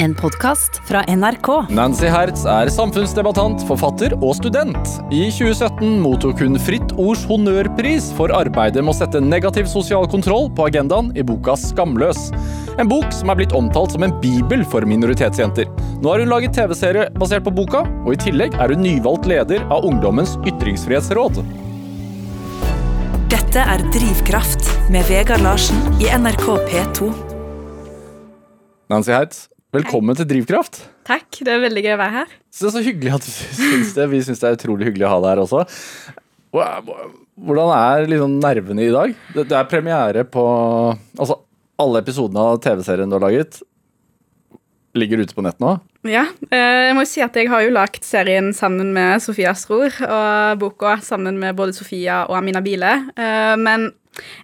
En podkast fra NRK. Nancy Hertz er samfunnsdebattant, forfatter og student. I 2017 mottok hun Fritt Ords honnørpris for arbeidet med å sette negativ sosial kontroll på agendaen i boka Skamløs. En bok som er blitt omtalt som en bibel for minoritetsjenter. Nå har hun laget TV-serie basert på boka, og i tillegg er hun nyvalgt leder av Ungdommens ytringsfrihetsråd. Dette er Drivkraft med Vegard Larsen i NRK P2. Nancy Hertz, velkommen til Drivkraft. Takk, det er veldig gøy å være her. Så så hyggelig at du syns det. Vi syns det er utrolig hyggelig å ha deg her også. Hvordan er liksom nervene i dag? Det det er premiere på Altså, alle episodene av TV-serien du har laget, ligger ute på nett nå. Ja, eh, jeg må jo si at jeg har jo lagd serien sammen med Sofia Stror, og boka sammen med både Sofia og Amina Bile. Eh, men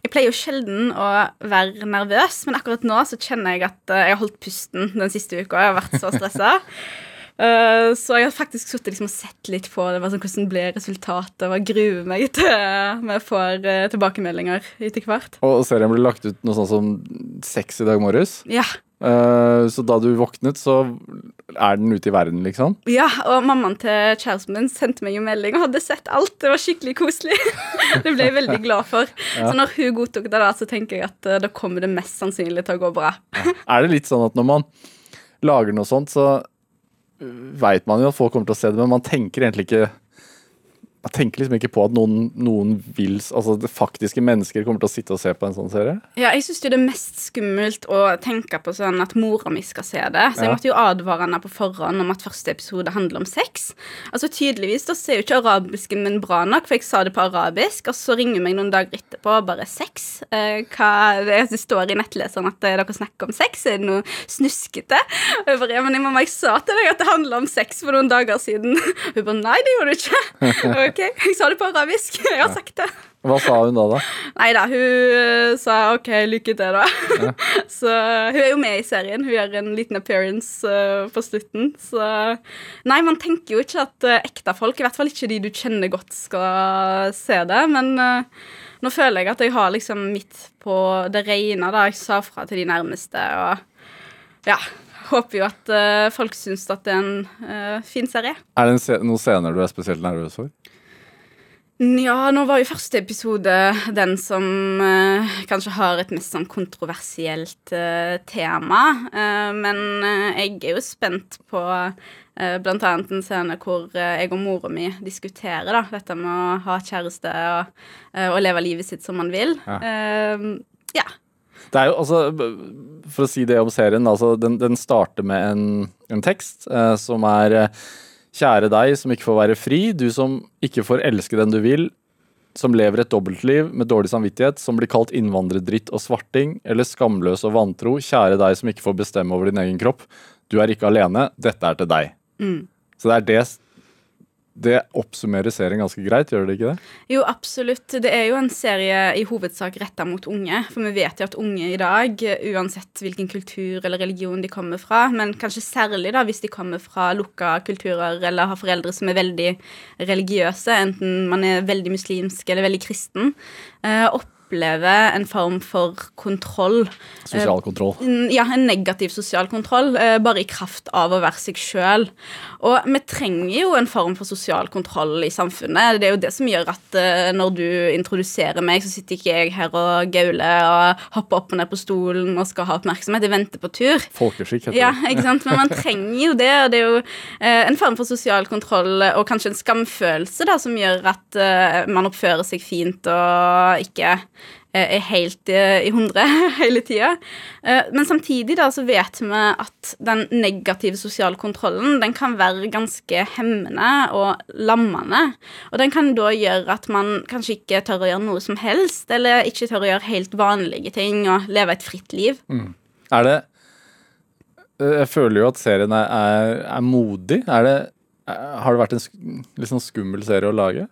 jeg pleier jo sjelden å være nervøs, men akkurat nå så kjenner jeg at eh, jeg har holdt pusten den siste uka. Jeg har vært så stressa. Uh, så jeg har faktisk sittet liksom og sett litt på det, sånn, hvordan ble resultatet, og gruer meg til vi får uh, tilbakemeldinger etter hvert. Og serien ble lagt ut noe sånn som seks i dag morges. Ja. Uh, så da du våknet, så er den ute i verden, liksom? ja, og mammaen til kjæresten min sendte meg jo melding og hadde sett alt. Det var skikkelig koselig. det ble jeg veldig glad for. Ja. Så når hun godtok det, da, så tenker jeg at uh, da kommer det mest sannsynlig til å gå bra. Er det litt sånn at når man lager noe sånt, så veit man jo at folk kommer til å se det, men man tenker egentlig ikke man tenker liksom ikke på at noen, noen vil Altså det faktiske mennesker kommer til å sitte og se på en sånn serie. Ja, jeg syns det er mest skummelt å tenke på sånn at mora mi skal se det. Så jeg Ja. måtte jo advare henne på forhånd om at første episode handler om sex. Altså Tydeligvis da ser jo ikke arabisken min bra nok, for jeg sa det på arabisk, og så ringer hun meg noen dager etterpå og bare sex. Eh, hva det, står i nettleseren at eh, dere snakker om sex. Er det noe snuskete? Og jeg bare, ja, men mamma, jeg sa til deg at det handler om sex for noen dager siden. Hun bare nei, det gjorde du ikke. ok, jeg sa det på arabisk. Jeg har sagt det. Hva sa hun da, da? Nei da, hun sa OK, lykke til, da. så hun er jo med i serien. Hun gjør en liten appearance uh, på slutten. Så Nei, man tenker jo ikke at uh, ekte folk, i hvert fall ikke de du kjenner godt, skal se det. Men uh, nå føler jeg at jeg har liksom midt på det rene, da. Jeg sa fra til de nærmeste, og ja. Håper jo at uh, folk syns at det er en uh, fin serie. Er det se noen scener du er spesielt nervøs for? Ja, nå var jo første episode den som eh, kanskje har et mest sånn kontroversielt eh, tema. Eh, men eh, jeg er jo spent på eh, annet en scene hvor eh, jeg og mora mi diskuterer da, dette med å ha kjæreste og, eh, og leve livet sitt som man vil. Ja. Ja. Det er jo altså, For å si det om serien, altså, den, den starter med en, en tekst som er Kjære deg som ikke får være fri, du som ikke får elske den du vil, som lever et dobbeltliv med dårlig samvittighet, som blir kalt innvandrerdritt og svarting, eller skamløs og vantro. Kjære deg som ikke får bestemme over din egen kropp. Du er ikke alene, dette er til deg. Mm. Så det er det Det oppsummerer serien ganske greit, gjør det ikke det? Jo, absolutt. Det er jo en serie i hovedsak retta mot unge. For vi vet jo at unge i dag, uansett hvilken kultur eller religion de kommer fra, men kanskje særlig da hvis de kommer fra lukka kulturer eller har foreldre som er veldig religiøse, enten man er veldig muslimsk eller veldig kristen, eh, opplever en form for kontroll. Sosial kontroll. Mm, Ja, en negativ sosial kontroll, eh, bare i kraft av å være seg sjøl. Og vi trenger jo en form for sosial kontroll i samfunnet. Det er jo det som gjør at eh, når du introduserer meg, så sitter ikke jeg her og gauler og hopper opp og ned på stolen og skal ha oppmerksomhet. Jeg venter på tur. Folkeskikk, heter det. Ja, ikke sant? Men man trenger jo det. og Det er jo eh, en form for sosial kontroll og kanskje en skamfølelse da, som gjør at eh, man oppfører seg fint og ikke eh, er helt eh, i hundre hele tida. Eh, men samtidig da, så vet vi at den negative sosiale kontrollen den kan være ganske hemmende og lammende. Og den kan da gjøre at man kanskje ikke tør å gjøre noe som helst, eller ikke tør å gjøre helt vanlige ting og leve et fritt liv. Er det Eh, Jeg føler jo at serien er, er, er modig. Er det, har det vært en litt sånn skummel serie å lage?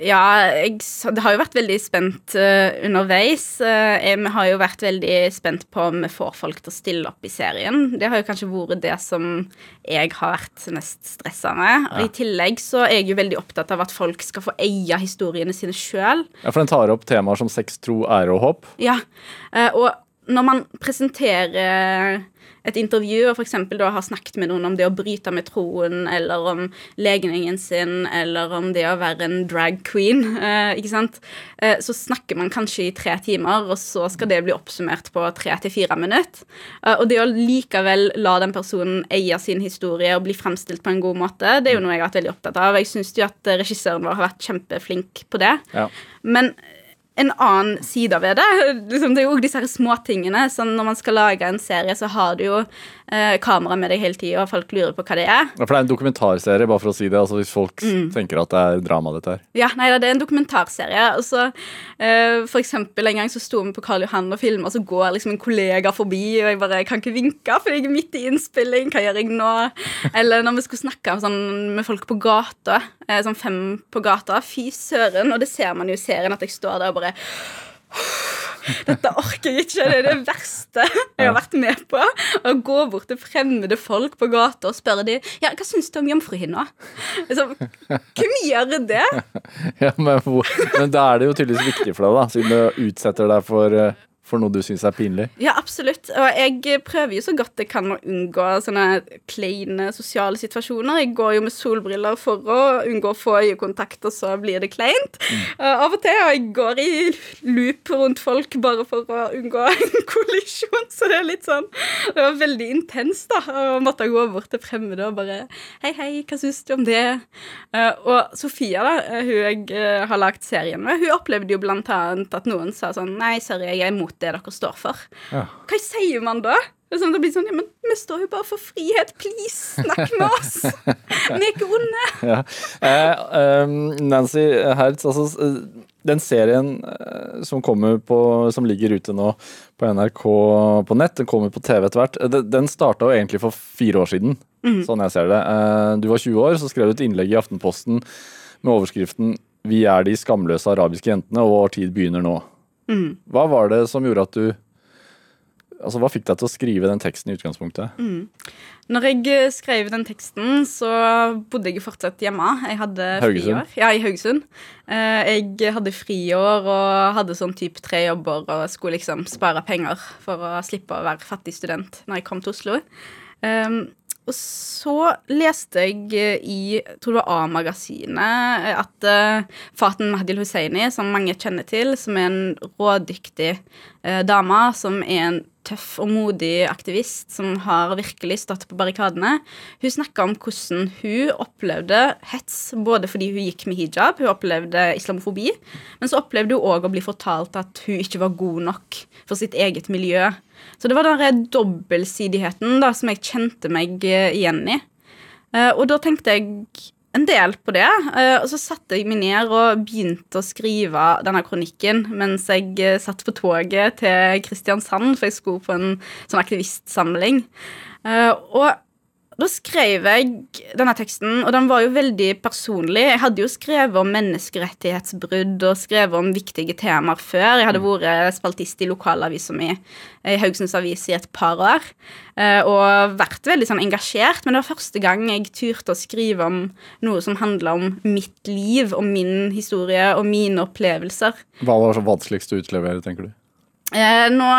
Ja, jeg, det har jo vært veldig spent uh, underveis. Uh, jeg- har jo vært veldig spent på om vi får folk til å stille opp i serien. Det har jo kanskje vært det som jeg har vært mest stressa med. Og I tillegg så er jeg jo veldig opptatt av at folk skal få eie historiene sine sjøl. Ja, For den tar opp temaer som sex, tro, ære og håp. Ja, uh, og når man presenterer et intervju og f.eks. da har snakket med noen om det å bryte med troen, eller om legningen sin, eller om det å være en drag queen, eh, ikke sant, eh, så snakker man kanskje i tre timer, og så skal det bli oppsummert på tre til fire minutter. Eh, og det å likevel la den personen eie sin historie og bli fremstilt på en god måte, det er jo noe jeg har vært veldig opptatt av. Jeg syns jo at regissøren vår har vært kjempeflink på det. Ja. Men en annen side ved det. Liksom, det er jo også disse småtingene. Sånn når man skal lage en serie, så har du jo eh, kamera med deg hele tida, og folk lurer på hva det er. Ja, For det er en dokumentarserie, bare for å si det. Altså Hvis folk Mm. tenker at det er drama, dette her. Ja, nei, det er en dokumentarserie. Og så, eh, for eksempel, en gang så sto vi på Karl Johan og filma, så går liksom en kollega forbi, og jeg bare jeg kan ikke vinke, for jeg er midt i innspilling. Hva gjør jeg nå? Eller når vi skulle snakke sånn, med folk på gata, eh, sånn fem på gata. Fy søren. Og det ser man jo i serien, at jeg står der og bare dette orker jeg ikke. Det er det verste jeg har vært med på. Å gå bort til fremmede folk på gata og spørre dem ja, hva syns du om jomfruhinna. Altså, hvem gjør det? Ja, men, men da er det jo tydeligvis viktig for deg, da, siden du utsetter deg for, eh, for noe du syns er pinlig. Ja, absolutt. Og jeg prøver jo så godt jeg kan å unngå sånne kleine sosiale situasjoner. Jeg går jo med solbriller for å unngå å få øyekontakt, og så blir det kleint. Uh, av og til og jeg går i loop rundt folk bare for å unngå en kollisjon, så det er litt sånn Det var veldig intenst, da, å måtte gå bort til fremmede og bare Hei, hei, hva syns du om det? Uh, og Sofia, da, uh, hun jeg uh, har lagd serien med, hun opplevde jo blant annet at noen sa sånn Nei, sorry, jeg er imot det dere står for. Ja. Hva sier man da? Sånn, det blir sånn, ja, men Vi står jo bare for frihet. Please, snakk med oss! Vi er ikke onde. Ja. Eh, ehm, Nancy Hertz, altså eh, den serien eh, som kommer på Som ligger ute nå på NRK på nett, den kommer på TV etter hvert. eh, Den, starta jo egentlig for fire år siden, sånn jeg ser det. Eh, du var 20 år, så skrev du et innlegg i Aftenposten med overskriften 'Vi er de skamløse arabiske jentene, og vår tid begynner nå'. Hva var det som gjorde at du Altså, Hva fikk deg til å skrive den teksten i utgangspunktet? Når jeg eh, skrev den teksten, så bodde jeg fortsatt hjemme. Jeg hadde Haugesund? friår. Ja, i Haugesund. Eh, Jeg hadde friår og hadde sånn type tre jobber og skulle liksom spare penger for å slippe å være fattig student når jeg kom til Oslo. Um, og så leste jeg eh, i tror det var A-magasinet eh, at uh, Faten Mahdil Husseini, som mange kjenner til, som er en rådyktig uh, dame, som er en tøff og modig aktivist som har virkelig stått på barrikadene. Hun snakka om hvordan hun opplevde hets både fordi hun gikk med hijab, hun opplevde islamofobi, men så opplevde hun òg å bli fortalt at hun ikke var god nok for sitt eget miljø. Så det var den dobbeltsidigheten da, som jeg kjente meg eh, igjen i. Eh, og da tenkte jeg en del på det. eh, Og så satte jeg meg ned og begynte å skrive denne kronikken mens jeg eh, satt på toget til Kristiansand, for jeg skulle på en sånn aktivistsamling. Eh, Og da skrev jeg denne teksten, og den var jo veldig personlig. Jeg hadde jo skrevet om menneskerettighetsbrudd og skrevet om viktige temaer før. Jeg hadde vært spaltist i lokalavisa mi i Haugesunds Avis i et par år. eh, Og vært veldig sånn engasjert, men det var første gang jeg turte å skrive om noe som handla om mitt liv og min historie og mine opplevelser. Hva var så vanskeligst å utlevere, tenker du? Eh, nå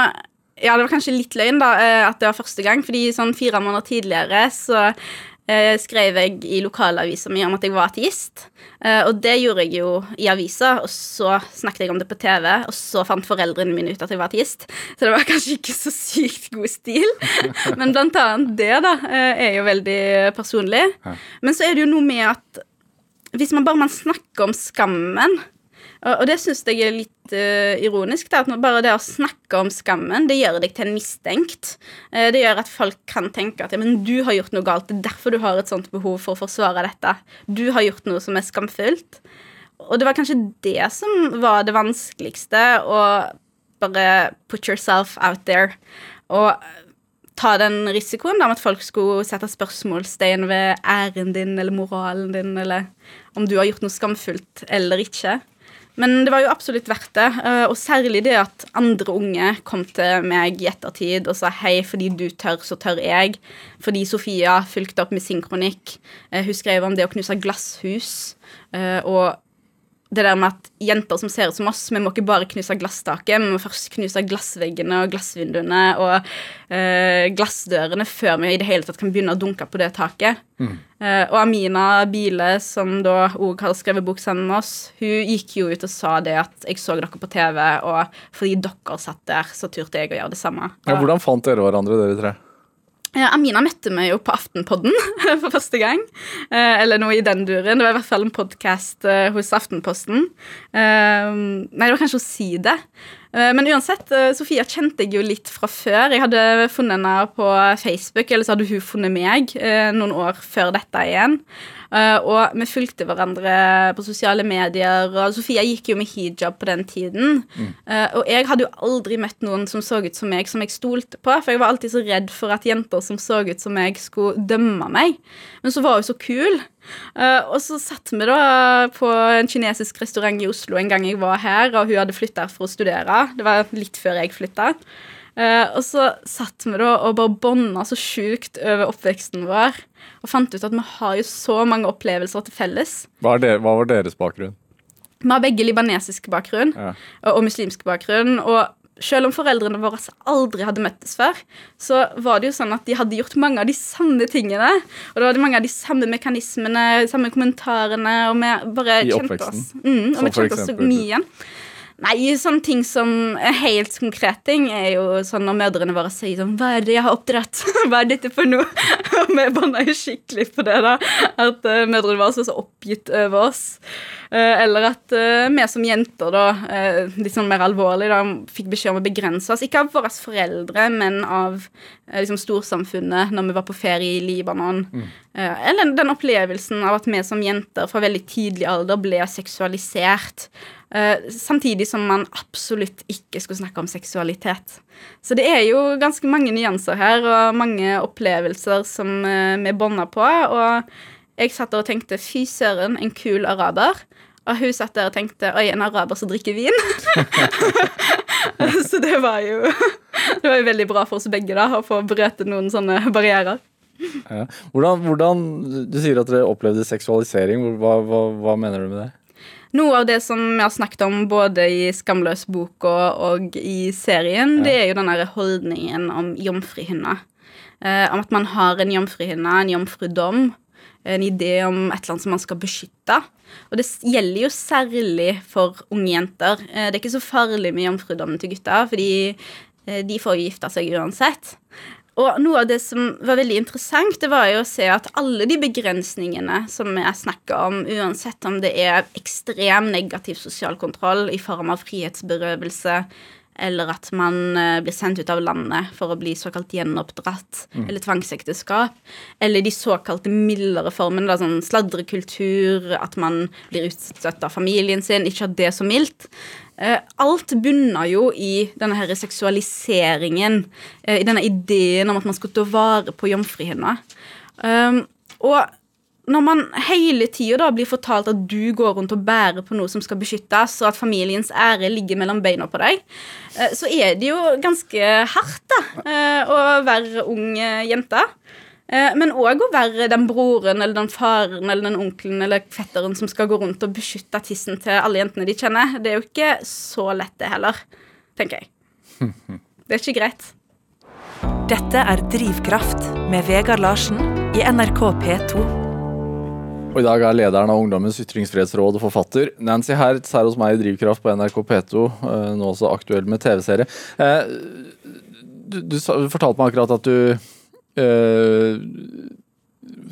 Ja, det var kanskje litt løgn, da, eh, at det var første gang. Fordi sånn fire måneder tidligere så eh, skrev jeg i lokalavisa mi om at jeg var ateist. Eh, og det gjorde jeg jo i avisa, og så snakket jeg om det på TV, og så fant foreldrene mine ut at jeg var ateist. Så det var kanskje ikke så sykt god stil. Men blant annet det, da, eh, er jo veldig personlig. Men så er det jo noe med at hvis man bare man snakker om skammen og, det syns jeg er litt uh, ironisk. Da, at bare det å snakke om skammen, det gjør deg til en mistenkt. Uh, det gjør at folk kan tenke at ja, men du har gjort noe galt. Det er derfor du har et sånt behov for å forsvare dette. Du har gjort noe som er skamfullt. Og det var kanskje det som var det vanskeligste. Å bare put yourself out there. Og ta den risikoen da, med at folk skulle sette spørsmålstegn ved æren din eller moralen din, eller om du har gjort noe skamfullt eller ikke. Men det var jo absolutt verdt det, eh, og særlig det at andre unge kom til meg i ettertid og sa hei, fordi du tør, så tør jeg. Fordi Sofia fulgte opp med sin kronikk. Eh, Hun skrev om det å knuse glasshus. eh, Og det der med at jenter som ser ut som oss, vi må ikke bare knuse glasstaket, vi må først knuse glassveggene og glassvinduene og eh, glassdørene før vi i det hele tatt kan begynne å dunke på det taket. Mm. Eh, og Amina Bile, som da òg har skrevet bok sammen med oss, hun gikk jo ut og sa det at jeg så dere på TV, og fordi dere satt der, så turte jeg å gjøre det samme. Ja, hvordan fant dere hverandre, dere tre? Amina møtte meg jo på Aftenpodden for første gang. Eh, eller noe i den duren. Det var i hvert fall en podkast eh, hos Aftenposten. Eh, nei, det var kanskje å si det. Men uansett, Sofia kjente jeg jo litt fra før. Jeg hadde funnet henne på Facebook, eller så hadde hun funnet meg noen år før dette igjen. Og vi fulgte hverandre på sosiale medier, og Sofia gikk jo med hijab på den tiden. Mm. Og jeg hadde jo aldri møtt noen som så ut som meg, som jeg stolte på, for jeg var alltid så redd for at jenter som så ut som meg, skulle dømme meg. Men så var hun så kul. Uh, og så satt vi da på en kinesisk restaurant i Oslo en gang jeg var her, og hun hadde flytta for å studere. Det var litt før jeg flytta. Uh, og så satt vi da og bare bånda så sjukt over oppveksten vår. Og fant ut at vi har jo så mange opplevelser til felles. Hva, det, hva var deres bakgrunn? Vi har begge libanesisk bakgrunn ja. og, og muslimsk bakgrunn. Og selv om foreldrene våre aldri hadde møttes før, så var det jo sånn at de hadde gjort mange av de samme tingene. Og det var mange av de samme mekanismene, de samme kommentarene, og vi bare I kjente oppveksten. oss. Mm, og vi kjente oss så mye igjen. Nei, sånne ting som helt konkrete ting er jo sånn når mødrene våre sier sånn Hva er det jeg har oppdratt? Hva er dette for noe? Og vi banna jo skikkelig på det, da. At uh, mødrene våre er så oppgitt over oss. Uh, eller at uh, vi som jenter, da, litt sånn mer alvorlig, da, fikk beskjed om å begrense oss. Ikke av våre foreldre, men av liksom storsamfunnet når vi var på ferie i Libanon. Mm. eller den opplevelsen av at vi som jenter fra veldig tidlig alder ble seksualisert. Uh, samtidig som man absolutt ikke skulle snakke om seksualitet. Så det er jo ganske mange nyanser her, og mange opplevelser som uh, vi bånder på. Og jeg satt der og tenkte fy søren, en kul araber. Og hun satt der og tenkte oi, en araber som drikker vin. Så det var jo Det var jo veldig bra for oss begge da, å få brøte noen sånne barrierer. Ja. Hvordan, hvordan, Du sier at dere opplevde seksualisering. Hva, hva, hva mener du med det? Noe av det som vi har snakket om både i Skamløs-boka og i serien, ja. det er jo den holdningen om jomfruhinna. Eh, om at man har en jomfruhinne, en jomfrudom, en idé om et eller annet som man skal beskytte. Og det gjelder jo særlig for unge jenter. Eh, det er ikke så farlig med jomfrudommen til gutter, fordi eh, de får jo gifte seg uansett. Og noe av det som var veldig interessant, det var jo å se at alle de begrensningene som jeg snakker om, uansett om det er ekstrem negativ sosial kontroll i form av frihetsberøvelse, eller at man uh, blir sendt ut av landet for å bli såkalt gjenoppdratt, mm. eller tvangsekteskap, eller de såkalte mildere formene, da, sånn sladrekultur, at man blir utstøtt av familien sin, ikke at det er så mildt. Uh, alt bunner jo i denne her seksualiseringen, uh, i denne ideen om at man skal ta vare på jomfruhinna. Um, og når man hele tida blir fortalt at du går rundt og bærer på noe som skal beskyttes, og at familiens ære ligger mellom beina på deg, eh, så er det jo ganske hardt da, eh, å være ung jente. Eh, men òg å være den broren eller den faren eller den onkelen eller fetteren som skal gå rundt og beskytte tissen til alle jentene de kjenner. Det er jo ikke så lett, det heller, tenker jeg. Det er ikke greit. Dette er Drivkraft med Vegard Larsen i NRK P2. Og I dag er lederen av Ungdommens ytringsfrihetsråd og forfatter Nancy Hertz her hos meg i Drivkraft på NRK P2, eh, nå også aktuell med TV-serie. Eh, du, du, du, fortalte meg akkurat at du uh,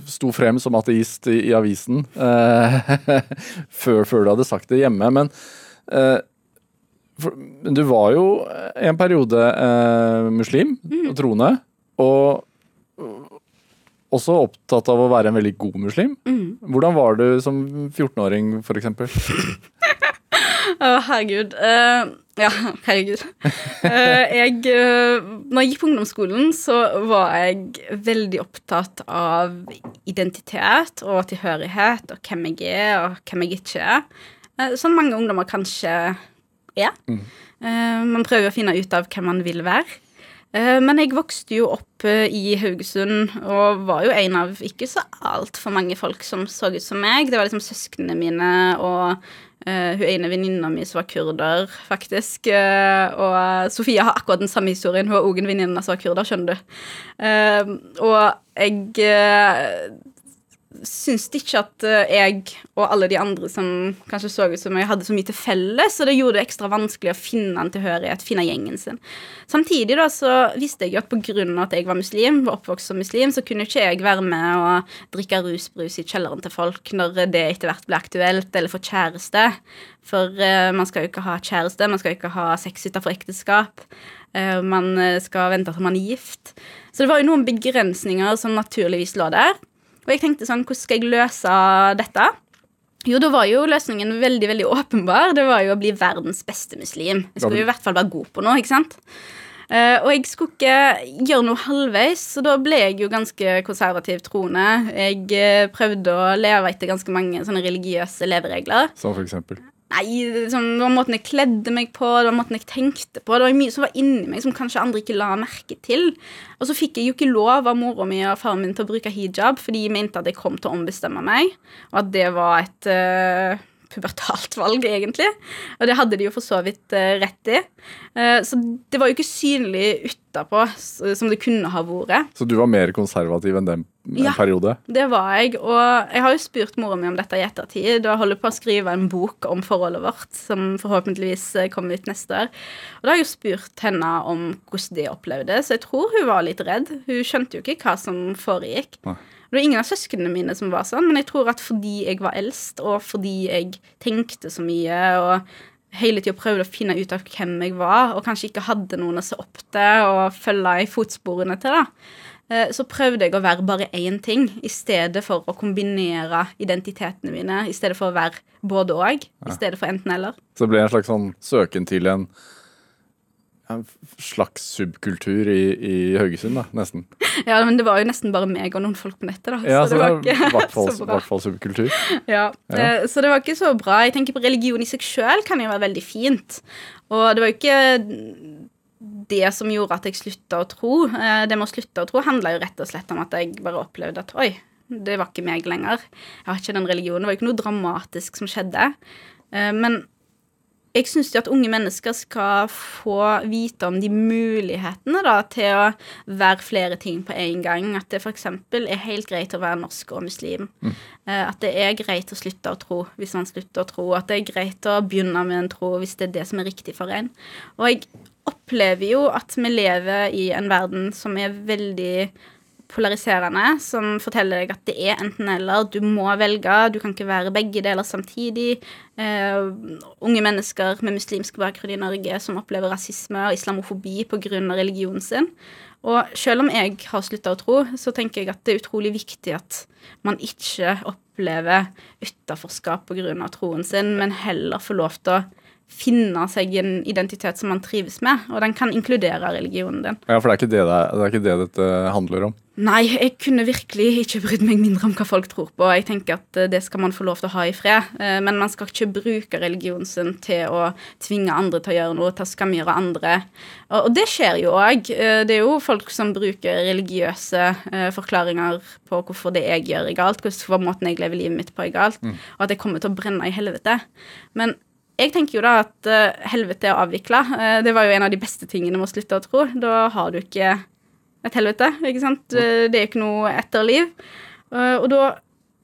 sto frem som ateist i, i avisen uh, før, før, du hadde sagt det hjemme. Men uh, for, du var jo en periode muslim og troende. Og også opptatt av å være en veldig god muslim. Mm. Hvordan var du som 14-åring, f.eks.? Å, oh, herregud. Uh, ja, herregud. Uh, jeg, uh, når jeg gikk på ungdomsskolen, så var jeg veldig opptatt av identitet og tilhørighet og hvem jeg er, og hvem jeg ikke er. Som mange ungdommer kanskje er. Mm. man prøver å finne ut av hvem man vil være. Eh, men jeg vokste jo opp eh, i Haugesund og var jo en av ikke så altfor mange folk som så ut som meg. Det var liksom søsknene mine og uh, hun ene venninna mi som var kurder, faktisk. Uh, og Sofia har akkurat den samme historien. Hun har òg en venninne som var kurder, skjønner du. Uh, og jeg syns ikke at eh, jeg og alle de andre som kanskje så ut som jeg hadde så mye til felles, og det gjorde det ekstra vanskelig å finne en tilhørighet, finne gjengen sin. Samtidig da så visste jeg jo at pga. at jeg var muslim, var oppvokst som muslim, så kunne ikke jeg være med og drikke rusbrus i kjelleren til folk når det etter hvert ble aktuelt, eller få kjæreste. For uh, man skal jo ikke ha kjæreste, man skal jo ikke ha sex utenfor ekteskap. Uh, man skal vente til man er gift. Så det var jo noen begrensninger som naturligvis lå der. Og jeg tenkte sånn, hvordan skal jeg løse dette? Jo, da var jo løsningen veldig veldig åpenbar. Det var jo å bli verdens beste muslim. Jeg skulle jo i hvert fall være god på noe, ikke sant? Uh, og jeg skulle ikke gjøre noe halvveis, så da ble jeg jo ganske konservativ troende. Jeg uh, prøvde å leve etter ganske mange sånne religiøse leveregler. Som for eksempel? Nei, liksom, det var måten jeg kledde meg på, det var måten jeg tenkte på. Det var mye som var inni meg som kanskje andre ikke la merke til. Og så fikk jeg jo ikke lov av mora mi og faren min til å bruke hijab, fordi de mente at jeg kom til å ombestemme meg, og at det var et uh, pubertalt valg, egentlig. Og det hadde de jo for så vidt uh, rett i. Uh, så det var jo ikke synlig utapå som det kunne ha vært. Så du var mer konservativ enn dem en ja, periode? det var jeg. Og jeg har jo spurt mora mi om dette i ettertid. Og holder på å skrive en bok om forholdet vårt, som forhåpentligvis eh, kommer ut neste år. Og da har jeg jo spurt henne om hvordan det opplevdes, så jeg tror hun var litt redd. Hun skjønte jo ikke hva som foregikk. Nei. Det var ingen av søsknene mine som var sånn, men jeg tror at fordi jeg var eldst, og fordi jeg tenkte så mye og hele tida prøvde å finne ut av hvem jeg var, og kanskje ikke hadde noen å se opp til og følge i fotsporene til, da, eh, så prøvde jeg å være bare én ting, i stedet for å kombinere identitetene mine, i stedet for å være både og, i stedet for enten-eller. Så det ble en slags sånn søken til en en slags subkultur i, i, Haugesund, da, nesten. Ja, men det var jo nesten bare meg og noen folk på nettet, da. Ja, så, så det var ikke bra. hvert fall subkultur. Ja, ja. Eh, så det var ikke så bra. Jeg tenker på religion i seg sjøl kan jo være veldig fint. Og det var jo ikke det som gjorde at jeg slutta å tro. Eh, det med å slutte å tro handla jo rett og slett om at jeg bare opplevde at oi, det var ikke meg lenger. Jeg har ikke den religionen. Det var jo ikke noe dramatisk som skjedde. Eh, men jeg syns at unge mennesker skal få vite om de mulighetene da, til å være flere ting på en gang. At det f.eks. er helt greit å være norsk og muslim. Mm. Eh, at det er greit å slutte å tro hvis man slutter å tro. At det er greit å begynne med en tro hvis det er det som er riktig for en. Og jeg opplever jo at vi lever i en verden som er veldig polariserende, som forteller deg at det er enten-eller. Du må velge, du kan ikke være begge deler samtidig. Uh, unge mennesker med muslimsk bakgrunn i Norge som opplever rasisme og islamofobi pga. religionen sin. Og selv om jeg har slutta å tro, så tenker jeg at det er utrolig viktig at man ikke opplever utenforskap pga. troen sin, men heller får lov til å finne seg en identitet som man trives med, og den kan inkludere religionen din. Ja, For det er ikke det, det, er, det er ikke det dette handler om? Nei, jeg kunne virkelig ikke brydd meg mindre om hva folk tror på. Jeg tenker at eh, det skal man få lov til å ha i fred, eh, men man skal ikke bruke religionen sin til å tvinge andre til å gjøre noe, til å skamgjøre andre. Og det skjer jo òg. Eh, det er jo folk som bruker religiøse forklaringer på hvorfor det jeg gjør, er galt, hvorfor måten jeg lever livet mitt på, er galt, mm. og at jeg kommer til å brenne i helvete. Men jeg tenker jo da at uh, helvete er avvikla. Uh, det var jo en av de beste tingene med å slutte å tro. Da har du ikke et helvete, ikke sant. Uh, det er jo ikke noe etterliv. og da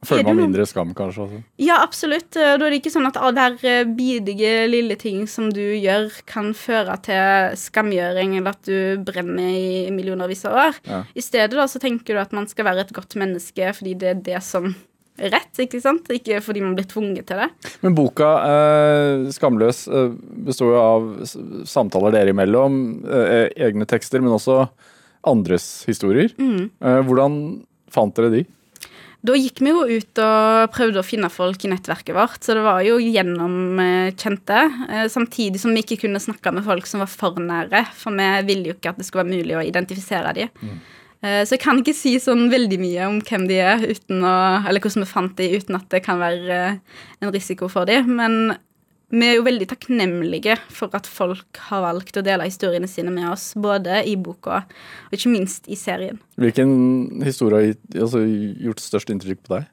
Føler man mindre skam, kanskje? også? Ja, absolutt. Da er det ikke sånn at hver bidige lille ting som du gjør, kan føre til skamgjøring, eller at du brenner i millionervis av år. Ja. I stedet da så tenker du at man skal være et godt menneske fordi det er det som rett, ikke sant? Ikke fordi man blir tvunget til det. Men boka eh, 'Skamløs' eh, består jo av samtaler dere imellom, eh, egne tekster, men også andres historier. Mm. Eh, hvordan fant dere de? Da gikk vi jo ut og prøvde å finne folk i nettverket vårt, så det var jo gjennom eh, kjente. Eh, samtidig som vi ikke kunne snakke med folk som var for nære, for vi ville jo ikke at det skulle være mulig å identifisere dem. Mm. Eh, så jeg kan ikke si sånn veldig mye om hvem de er, å, eller hvordan vi fant de, uten at det kan være eh, en risiko for de. Men vi er jo veldig takknemlige for at folk har valgt å dele historiene sine med oss, både i boka og ikke minst i serien. Hvilken historie har altså, gjort størst inntrykk på deg?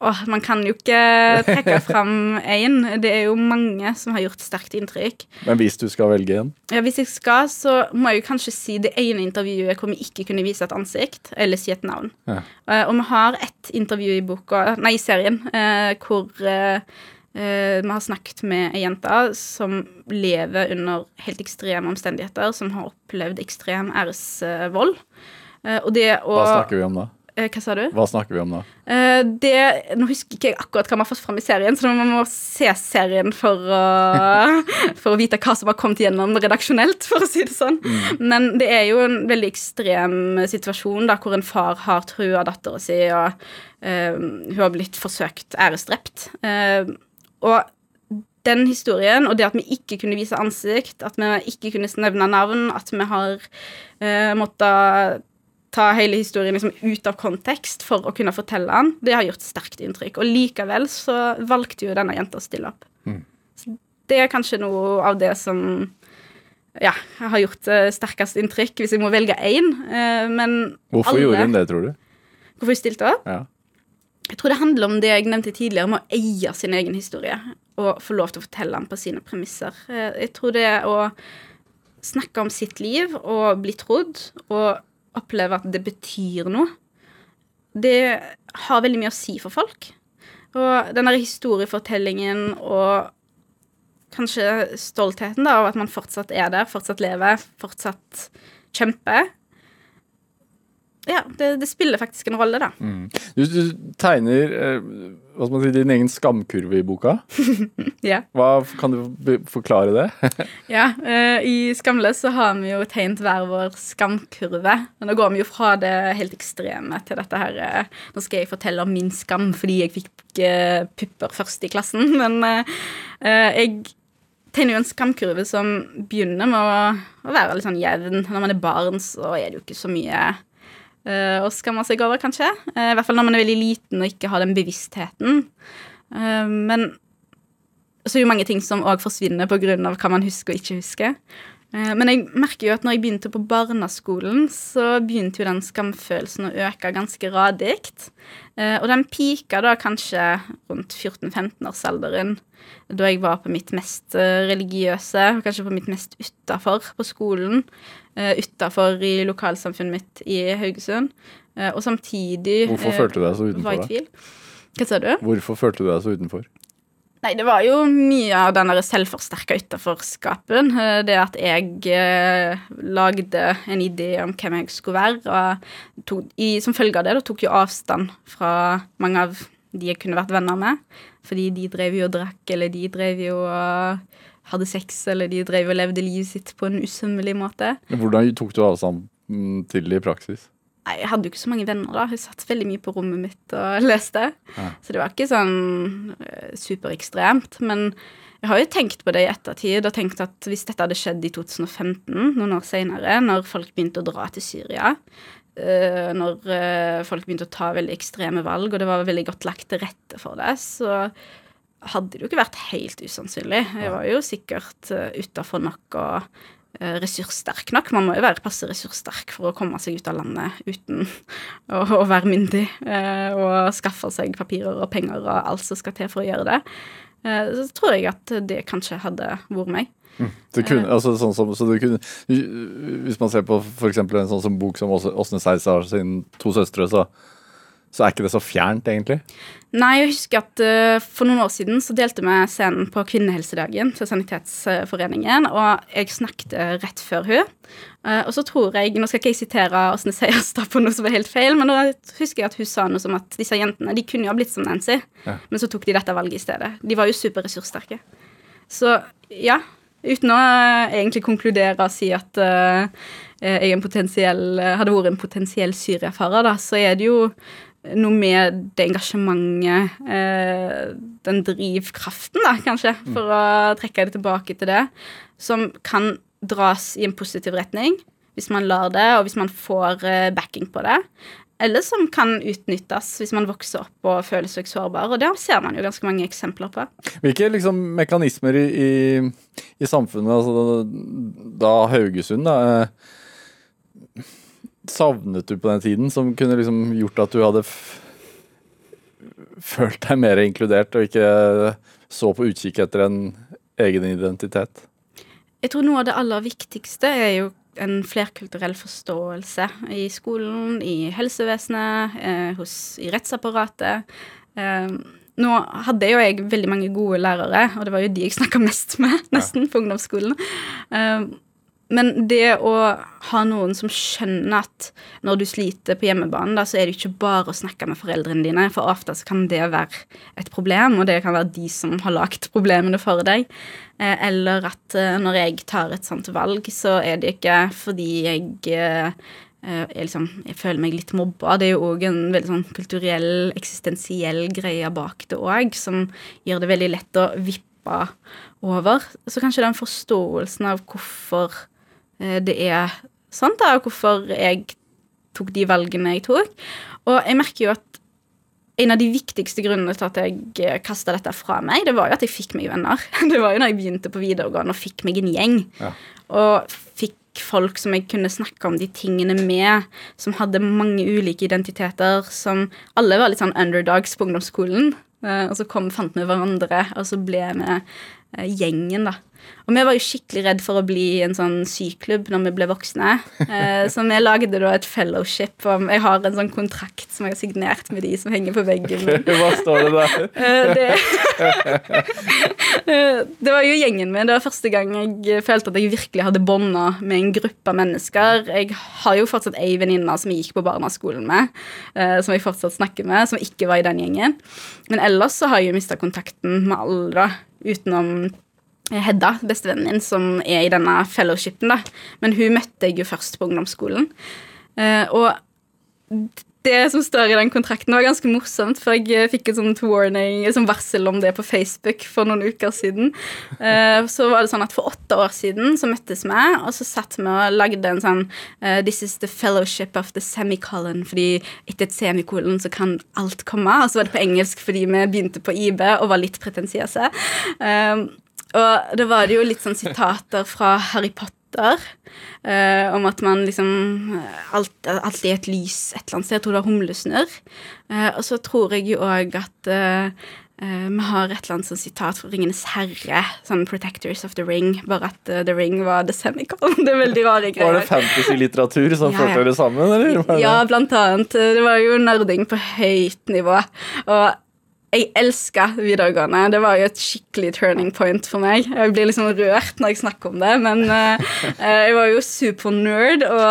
Åh, man kan jo ikke trekke fram én. Det er jo mange som har gjort sterkt inntrykk. Men hvis du skal velge en? Ja, hvis jeg skal, så må jeg jo kanskje si det ene intervjuet hvor vi ikke kunne vise et ansikt, eller si et navn. Ja. Uh, og vi har ett intervju i boka, nei, i serien, uh, hvor uh, vi har snakket med ei jente som lever under helt ekstreme omstendigheter, som har opplevd ekstrem æresvold. Og det å Hva snakker vi om da? Eh, Hva sa du? Hva snakker vi om da? Eh, det, nå husker ikke jeg akkurat hva vi har fått fram i serien, så man må se serien for å, for å vite hva som har kommet gjennom redaksjonelt, for å si det sånn. Men det er jo en veldig ekstrem situasjon da, hvor en far har trua dattera si, og uh, hun har blitt forsøkt æresdrept. Uh, og den historien, og det at vi ikke kunne vise ansikt, at vi ikke kunne nevne navn, at vi har uh, måttet ta hele historien liksom ut av kontekst for å kunne fortelle den, det har gjort sterkt inntrykk. Og likevel så valgte jo denne jenta å stille opp. Mm. Så det er kanskje noe av det som ja, har gjort eh, sterkest inntrykk, hvis jeg må velge én. Eh, men Hvorfor alle- gjorde hun det, tror du? Hvorfor hun stilte opp? Ja. Jeg tror det handler om det jeg nevnte tidligere, om å eie sin egen historie. Og få lov til å fortelle den på sine premisser. Eh, Jeg tror det å snakke om sitt liv og bli trodd, og oppleve at det betyr noe, det har veldig mye å si for folk. Og den historiefortellingen og kanskje stoltheten da, av at man fortsatt er der, fortsatt lever, fortsatt kjemper Ja, det, det spiller faktisk en rolle, da. Du, du tegner eh, hva skal man si, din egen skamkurve i boka. Ja. Hva, kan du forklare det? Ja, eh, I Skamløs så har vi jo tegnet hver vår skamkurve. Men da går vi jo fra det helt ekstreme til dette her eh, Nå skal jeg fortelle om min skam fordi jeg fikk pupper først i klassen. Men jeg tegner jo en skamkurve som begynner med å, å være litt sånn jevn. Når man er barn, så er det jo ikke så mye eh, og skammer seg over, kanskje. Uh, I hvert fall når man er veldig liten og ikke har den bevisstheten. Uh, men så er jo mange ting som òg forsvinner pga. hva man husker og ikke husker. Men jeg merker jo at når jeg begynte på barneskolen, så begynte jo den skamfølelsen å øke ganske radig. Og den pika da kanskje rundt 14-15-årsalderen, da jeg var på mitt mest religiøse, og kanskje på mitt mest utafor på skolen. Utafor i lokalsamfunnet mitt i Haugesund. Uh, Og samtidig Hvorfor eh, følte du deg så utenfor? i. Hva sa du? Hvorfor følte du deg så utenfor? Nei, det var jo mye av den selvforsterka utenforskapen. eh, Det at jeg eh, lagde en idé om hvem jeg skulle være. Og tok, i, som følge av det da tok jo avstand fra mange av de jeg kunne vært venner med. Fordi de drev jo og drakk, eller de drev jo og hadde sex, eller de drev og levde livet sitt på en usømmelig måte. Hvordan tok du avstand til det i praksis? Nei, jeg hadde jo ikke så mange venner da. Jeg satt veldig mye på rommet mitt og leste. Ja. Så det var ikke sånn eh, superekstremt. Men jeg har jo tenkt på det i ettertid og tenkt at hvis dette hadde skjedd i 2015, noen år senere, når folk begynte å dra til Syria, eh, når eh, folk begynte å ta veldig ekstreme valg, og det var veldig godt lagt til rette for det, så hadde det jo ikke vært helt usannsynlig. Jeg var jo sikkert uh, utafor nok og eh, ressurssterk nok. Man må jo være passe ressurssterk for å komme seg ut av landet uten å, å være myndig eh, og skaffe seg papirer og penger og alt som skal til for å gjøre det. Eh, så tror jeg at det kanskje hadde vært meg. Det kunne, altså, sånn som, så det kunne, hvis man ser på f.eks. en sånn som bok som Åsne Seisar sin to søstre, så, så er ikke det så fjernt, egentlig. Nei, jeg husker at uh, for noen år siden så delte vi scenen på kvinnehelsedagen til Sanitetsforeningen, og jeg snakket eh, rett før hun. Uh, og så tror jeg, nå skal ikke jeg sitere Åsne Seierstad på noe som er helt feil, men nå husker jeg at hun sa noe som at disse jentene de kunne jo ha blitt som Nancy, Ja. men så tok de dette valget i stedet. De var jo superressurssterke. Så ja, uten å egentlig konkludere og si at uh, jeg en hadde vært en potensiell Syria-farer, da, så er det jo noe med det engasjementet, eh, den drivkraften, da, kanskje, for å trekke det tilbake til det, som kan dras i en positiv retning hvis man lar det, og hvis man får eh, backing på det. eller som kan utnyttes hvis man vokser opp og føler seg sårbar. Og det ser man jo ganske mange eksempler på. Hvilke liksom, mekanismer i, i, i samfunnet, altså, da Haugesund da, eh, savnet du på den tiden, som kunne liksom gjort at du hadde følt deg mer inkludert, og ikke så på utkikk etter en egen identitet? Jeg tror noe av det aller viktigste er jo en flerkulturell forståelse i skolen, i helsevesenet, eh, hos, i rettsapparatet. Eh, nå hadde jo jeg veldig mange gode lærere, og det var jo de jeg snakka mest med, nesten, på ungdomsskolen. Eh, men det å ha noen som skjønner at når du sliter på hjemmebane, da, så er det ikke bare å snakke med foreldrene dine, for ofte så kan det være et problem, og det kan være de som har lagd problemene for deg. Eh, eller at eh, når jeg tar et sånt valg, så er det ikke fordi jeg eh, jeg, liksom, jeg føler meg litt mobba. Det er jo òg en veldig sånn kulturell, eksistensiell greie bak det òg, som gjør det veldig lett å vippe over. Så kanskje den forståelsen av hvorfor Eh, det er sånn, da, og hvorfor jeg tok de valgene jeg tok. Og jeg merker jo at en av de viktigste grunnene til at jeg eh, kasta dette fra meg, det var jo at jeg fikk meg venner. Det var jo når jeg begynte på videregående og fikk meg en gjeng. Ja. Og fikk folk som jeg kunne snakke om de tingene med, som hadde mange ulike identiteter, som alle var litt sånn underdogs på ungdomsskolen. Eh, og så kom, fant vi hverandre, og så ble vi gjengen, da. Og vi var jo skikkelig redd for å bli en sånn syklubb når vi ble voksne. Eh, så vi lagde da et fellowship. Jeg har en sånn kontrakt som jeg har signert med de som henger på veggen. Okay, hva står det der? Eh, det, eh, det, var jo gjengen min. Det var første gang jeg følte at jeg virkelig hadde bånda med en gruppe mennesker. Jeg har jo fortsatt ei venninne som jeg gikk på barneskolen med, som jeg fortsatt snakker med, som ikke var i den gjengen. Men ellers så har jeg jo mista kontakten med alle, da, utenom Hedda, bestevennen min, som er i denne fellowshipen, da. Men hun møtte jeg jo først på ungdomsskolen. Uh, og det som står i den kontrakten, var ganske morsomt, for jeg eh, fikk et sånt warning, et sånt varsel om det på Facebook for noen uker siden. Uh, så var det sånn at For åtte år siden så møttes vi, og så satt vi og lagde en sånn This is the fellowship of the semicolon, fordi etter et semikolon så kan alt komme. Og så var det på engelsk fordi vi begynte på IB og var litt pretensiøse. Uh, og da var det jo litt sånn sitater fra Harry Potter eh, om at man liksom alt, Alltid er et lys et eller annet sted. Jeg tror det var humlesnurr. Eh, og så tror jeg jo òg at uh, vi har et eller annet sånn sitat fra Ringenes herre. Sånn 'Protectors of the Ring'. Bare at The Ring var the semicolon. Det er veldig rare greier. Var det fantasy-litteratur som ja, førte dere sammen, eller? Ja, blant annet. Det var jo nerding på høyt nivå. Og jeg elska videregående. Det var jo et skikkelig turning point for meg. Jeg blir liksom rørt når jeg snakker om det, men uh, jeg var jo supernerd, og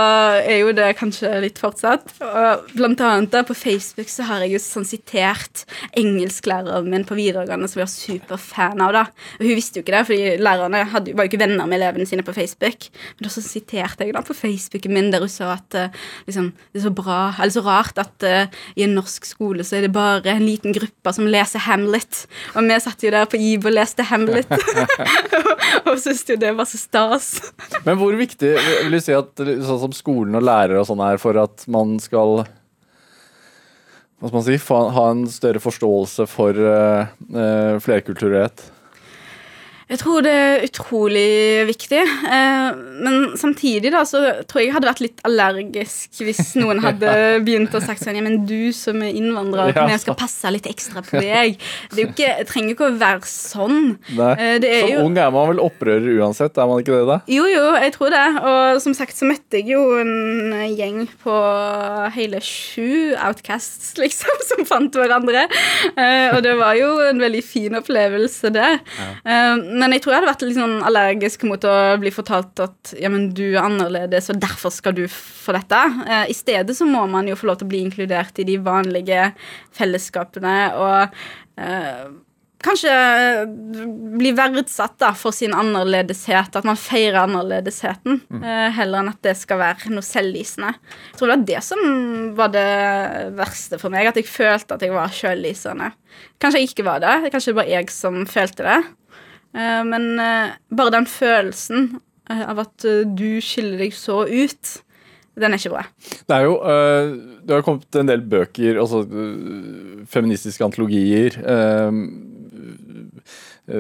er jo det kanskje litt fortsatt. Og blant annet da, på Facebook så har jeg jo sånn sitert engelsklæreren min på videregående som jeg var superfan av. da. Og Hun visste jo ikke det, fordi lærerne hadde, var jo ikke venner med elevene sine på Facebook. Men da så siterte jeg da på Facebooken min der hun sa at uh, liksom, det er så bra, eller så rart at uh, i en norsk skole så er det bare en liten gruppe som lese Hamlet. Og vi satt jo der på IB og leste Hamlet. og syntes jo det var så stas. Men hvor viktig vil du si at sånn som skolen og lærere og sånn er for at man skal hva skal man si, ha en større forståelse for uh, uh, flerkulturlighet? Jeg tror det er utrolig viktig. Eh, men samtidig da, så tror jeg jeg hadde vært litt allergisk hvis noen hadde begynt å sagt sånn Ja, men du som er innvandrer, ja. jeg skal passe litt ekstra på deg. Det, ikke, det trenger ikke å være sånn. Eh, som jo, ung er man vel opprører uansett, er man ikke det? da? Jo, jo, jeg tror det. Og som sagt så møtte jeg jo en gjeng på hele sju outcasts, liksom, som fant hverandre. Eh, og det var jo en veldig fin opplevelse, det. Ja. Men jeg tror jeg hadde vært litt sånn allergisk mot å bli fortalt at ja, men du er annerledes, og derfor skal du få dette. Eh, I stedet så må man jo få lov til å bli inkludert i de vanlige fellesskapene og eh, kanskje bli verdsatt da, for sin annerledeshet, at man feirer annerledesheten, mm. eh, heller enn at det skal være noe selvlysende. Jeg tror det var det som var det verste for meg, at jeg følte at jeg var sjøllysende. Kanskje jeg ikke var det, kanskje det var jeg som følte det. Eh, men eh, bare den følelsen eh, av at du skiller deg så ut, den er ikke bra. Det er jo Det har kommet en del bøker, altså feministiske antologier.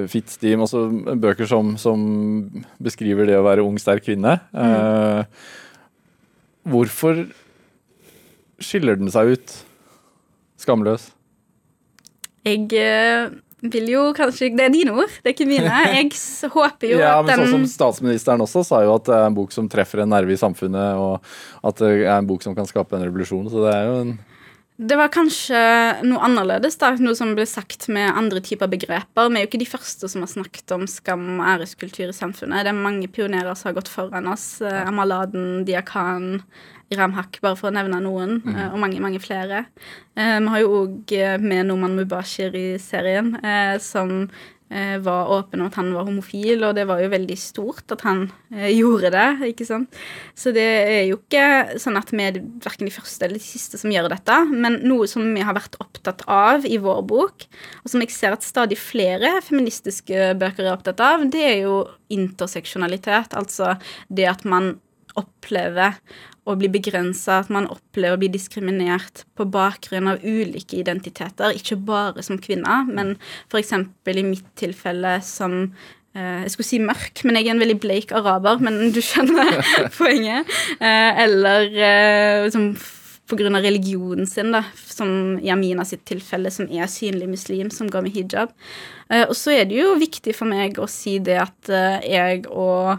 Fitsteam, altså bøker som, som beskriver det å være ung, sterk kvinne. Mm. hvorfor skiller den seg ut? Skamløs. Jeg vil jo kanskje Det er dine ord, det er ikke mine. Jeg håper jo Ja, at men sånn som Statsministeren også sa jo at det er en bok som treffer en nerve i samfunnet, og at det er en bok som kan skape en revolusjon. Så det er jo en Det var kanskje noe annerledes, da, noe som ble sagt med andre typer begreper. Vi er jo ikke de første som har snakket om skam og æreskultur i samfunnet. Det er mange pionerer som har gått foran oss. Eh, Amaladen, Diakan, Iram Haq, bare for å nevne noen, eh, og mange, mange flere. Eh, Vi har jo òg med Noman Mubashir i serien, som var åpen om at han var homofil, og det var jo veldig stort at han eh, gjorde det, ikke sant. Så det er jo ikke sånn at vi er verken de første eller de siste som gjør dette, men noe som vi har vært opptatt av i vår bok, og som jeg ser at stadig flere feministiske bøker er opptatt av, det er jo interseksjonalitet, altså det at man opplever å bli begrensa, at man opplever å bli diskriminert på bakgrunn av ulike identiteter, ikke bare som kvinne, men f.eks. i mitt tilfelle som eh, jeg skulle si mørk, men jeg er en veldig bleik araber, men du skjønner poenget. Eh, eller eh, som pga. religionen sin, da, som i Amina sitt tilfelle, som er synlig muslim, som går med hijab. Eh, og så er det jo viktig for meg å si det at jeg og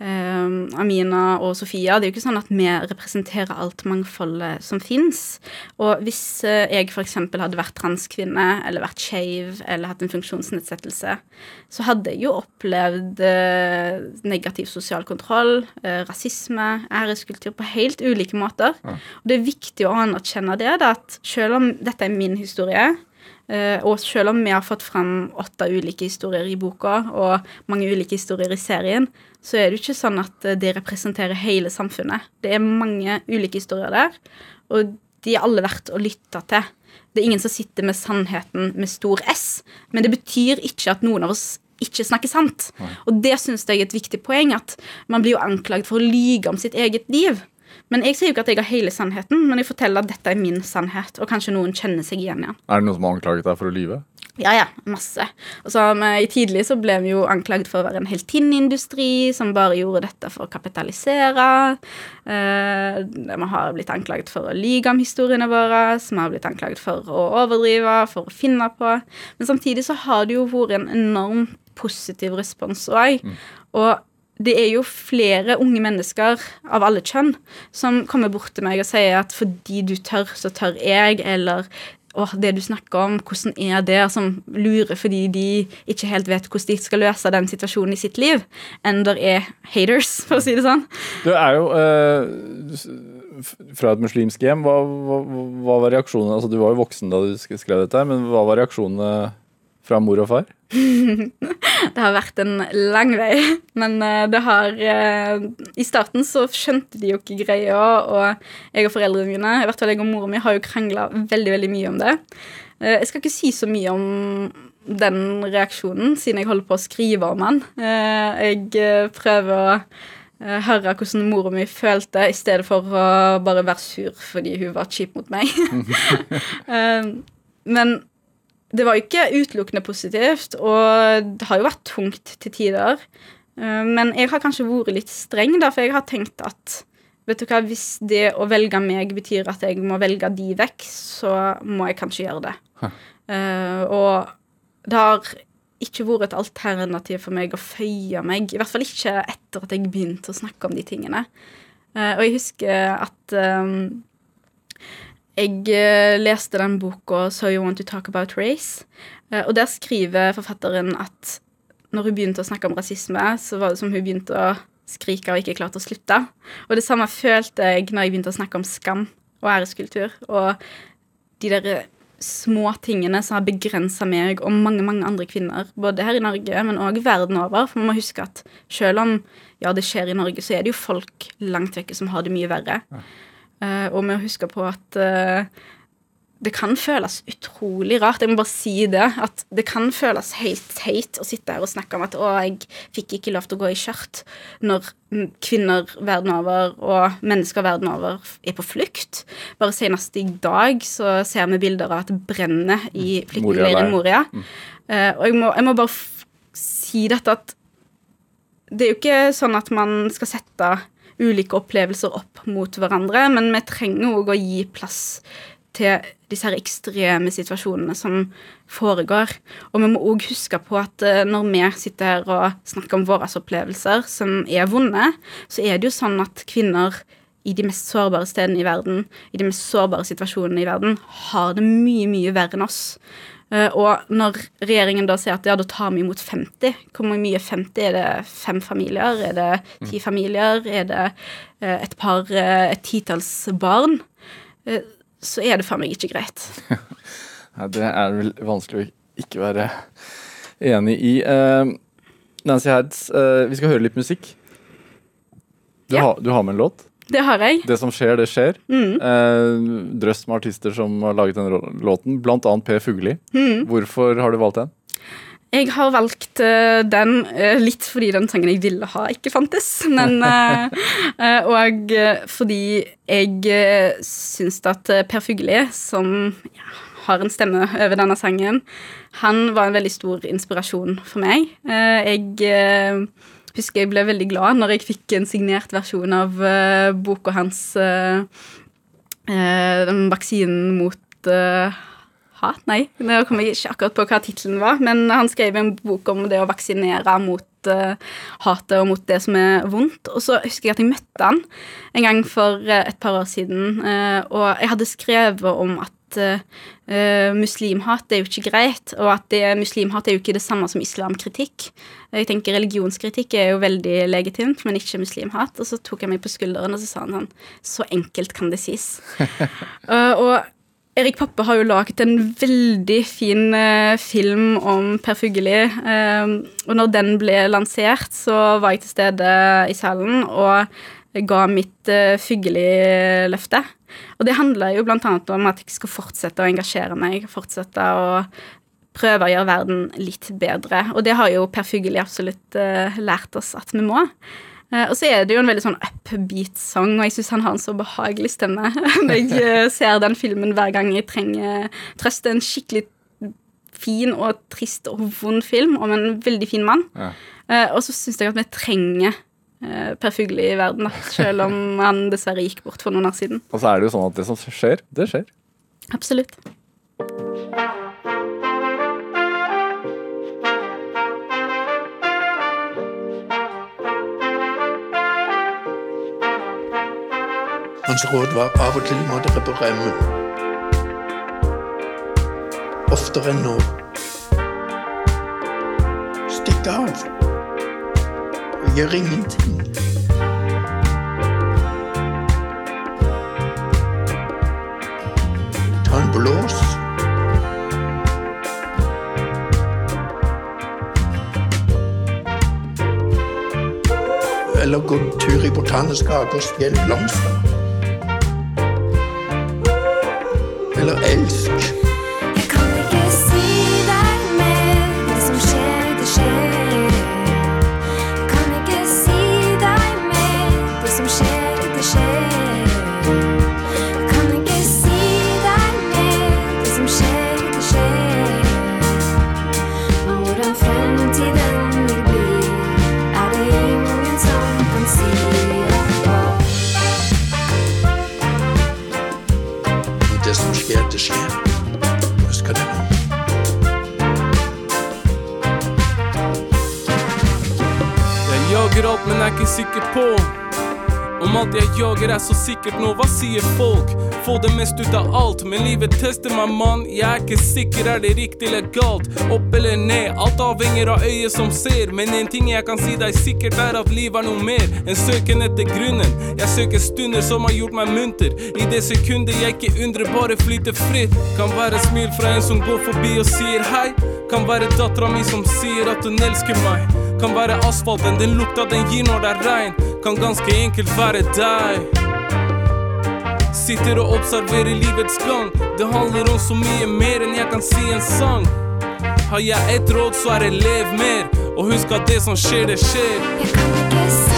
eh, Amina og Sofia, det er jo ikke sånn at vi representerer alt mangfoldet som fins. Og hvis eh, jeg f.eks. hadde vært transkvinne eller vært skeiv eller hatt en funksjonsnedsettelse, så hadde jeg jo opplevd eh, negativ sosial kontroll, eh, rasisme, æreskultur på helt ulike måter. Og det er viktig å anerkjenne det, da, at selv om dette er min historie, og selv om vi har fått fram åtte ulike historier i boka, og mange ulike historier i serien, så er det jo ikke sånn at de det representerer hele samfunnet. Det er mange ulike historier der, og de er alle verdt å lytte til. Det er ingen som sitter med sannheten med stor S, men det betyr ikke at noen av oss ikke snakker sant. Og det syns jeg er et viktig poeng, at man blir jo anklaget for å lyge om sitt eget liv. Men jeg sier jo ikke at jeg har hele sannheten, men jeg forteller at dette er min sannhet, og kanskje noen kjenner seg igjen igjen. Er det noen som har anklaget deg for å lyve? Ja, ja, masse. Og så men, i Tidlig så ble vi jo anklaget for å være en heltinneindustri som bare gjorde dette for å kapitalisere. Eh, vi har blitt anklaget for å lyge om historiene våre, vi har blitt anklaget for å overdrive, for å finne på. Men samtidig så har det jo vært en enorm positiv respons òg. Og det er jo flere unge mennesker av alle kjønn som kommer bort til meg og sier at fordi du tør, så tør jeg, eller åh, det du snakker om, hvordan er det, som lurer fordi de ikke helt vet hvordan de skal løse den situasjonen i sitt liv, enn der er haters, for å si det sånn. Du er jo eh, fra et muslimsk hjem. Hva, hva, hva var reaksjonene? Altså, du var jo voksen da du skrev dette, men hva var reaksjonene fra mor og far? Det har vært en lang vei, men eh, det har eh, I starten så skjønte de jo ikke greia, og jeg og foreldrene mine, i hvert fall jeg og mora mi, har jo krangla veldig, veldig mye om det. Eh, Jeg skal ikke si så mye om den reaksjonen, siden jeg holder på å skrive om den. Jeg prøver å høre hvordan mora mi følte, i stedet for å bare være sur fordi hun var kjip mot meg. Men det var ikke utelukkende positivt, og det har jo vært tungt til tider. Eh, Men jeg har kanskje vært litt streng, da, for jeg har tenkt at vet du hva, hvis det å velge meg betyr at jeg må velge de vekk, så må jeg kanskje gjøre det. Eh, og det har ikke vært et alternativ for meg å føye meg, i hvert fall ikke etter at jeg begynte å snakke om de tingene. Eh, og jeg husker at eh, jeg eh, leste den boka So You Want To Talk About Race, eh, og der skriver forfatteren at når hun begynte å snakke om rasisme, så var det som hun begynte å skrike og ikke klarte å slutte. Og det samme følte jeg når jeg begynte å snakke om skam og æreskultur. Og de der små tingene som har begrensa meg og mange mange andre kvinner, både her i Norge, men òg verden over. For man må huske at selv om ja, det skjer i Norge, så er det jo folk langt vekke som har det mye verre. Eh, og med å huske på at eh, det kan føles utrolig rart. Jeg må bare si det. At det kan føles helt teit å sitte her og snakke om at å, jeg fikk ikke lov til å gå i skjørt når kvinner verden over og mennesker verden over er på flukt. Bare senest i dag så ser vi bilder av at det brenner i flyktningleiren Moria. Mm. Uh, og jeg må, jeg må bare si dette at det er jo ikke sånn at man skal sette ulike opplevelser opp mot hverandre, men vi trenger òg å gi plass til disse her ekstreme situasjonene som foregår. Og vi må òg huske på at uh, når vi sitter her og snakker om våre opplevelser, som er vonde, så er det jo sånn at kvinner i de mest sårbare stedene i verden, i de mest sårbare situasjonene i verden, har det mye, mye verre enn oss. Uh, og når regjeringen da sier at ja, da tar vi imot 50, hvor mye 50? Er det fem familier? Er det ti mm. familier? Er det uh, et par, et titalls barn? så er det faen meg ikke greit. Ja, det er vel vanskelig å ikke være enig i. Nancy Hertz, vi skal høre litt musikk. Du, ja. har, du, har, med en låt? Det har jeg. Det som skjer, det skjer. Mm. Eh, drøss med artister som har laget den låten, annet Per Fugli. Mm. Hvorfor har du valgt den? Jeg har valgt uh, den uh, litt fordi den sangen jeg ville ha, ikke fantes. Men uh, Og fordi jeg syns at Per Fugelli, som ja, har en stemme over denne sangen, han var en veldig stor inspirasjon for meg. jeg husker jeg ble veldig glad når jeg fikk en signert versjon av boka hans, den vaksinen mot hat? Nei, nå kommer jeg ikke akkurat på hva tittelen var, men han skrev en bok om det å vaksinere mot uh, hatet og mot det som er vondt. Og så husker jeg at jeg møtte han en gang for uh, et par år siden, uh, og jeg hadde skrevet om at muslimhat er jo ikke greit, og at det, muslimhat er jo ikke det samme som islamkritikk. Jeg tenker Religionskritikk er jo veldig legitimt, men ikke muslimhat. Og så tok jeg meg på skulderen og så sa han sånn Så enkelt kan det sies. og Erik Pappe har jo laget en veldig fin uh, film om Per Fugelli. Uh, og når den ble lansert, så var jeg til stede i salen og ga mitt uh, Fugelli-løfte. Og det handler jo annet om at jeg skal fortsette å engasjere meg, fortsette å prøve å gjøre verden litt bedre. Og det har jo Per Fugelli absolutt uh, lært oss at vi må. Uh, og så er det jo en veldig sånn upbeat-sang, og jeg syns han har en så behagelig stemme. jeg uh, ser den filmen hver gang jeg trenger trøst. Det er en skikkelig fin og trist og vond film om en veldig fin mann. Ja. Og så syns jeg at vi trenger Per Fugli i verden, selv om han dessverre gikk bort for noen år siden. Og så er det jo sånn at det som skjer, det skjer. Absolutt. Hans råd var av og til må dere på remmen Oftere enn nå. Stikk av. Gjør ingenting. Ta en blås. Eller gå tur i Botanisk hage og stjel blomster. eller elsk. Sikkert nå. Hva sier folk? Få det mest ut av alt, men livet tester meg, mann. Jeg er ikke sikker, er det riktig eller galt? Opp eller ned? Alt avhenger av øyet som ser. Men en ting jeg kan si deg sikkert, er at livet er noe mer enn søken etter grunnen. Jeg søker stunder som har gjort meg munter. I det sekundet jeg ikke undrer, bare flyter fritt. Kan være smil fra en som går forbi og sier hei. Kan være dattera mi som sier at hun elsker meg. Kan være asfalten, den lukta den gir når det er regn. Kan ganske enkelt være deg. Sitter og observerer livets gang. Det handler om så mye mer enn jeg kan si en sang. Har jeg ett råd, så er det lev mer. Og husk at det som skjer, det skjer. Jeg kan ikke si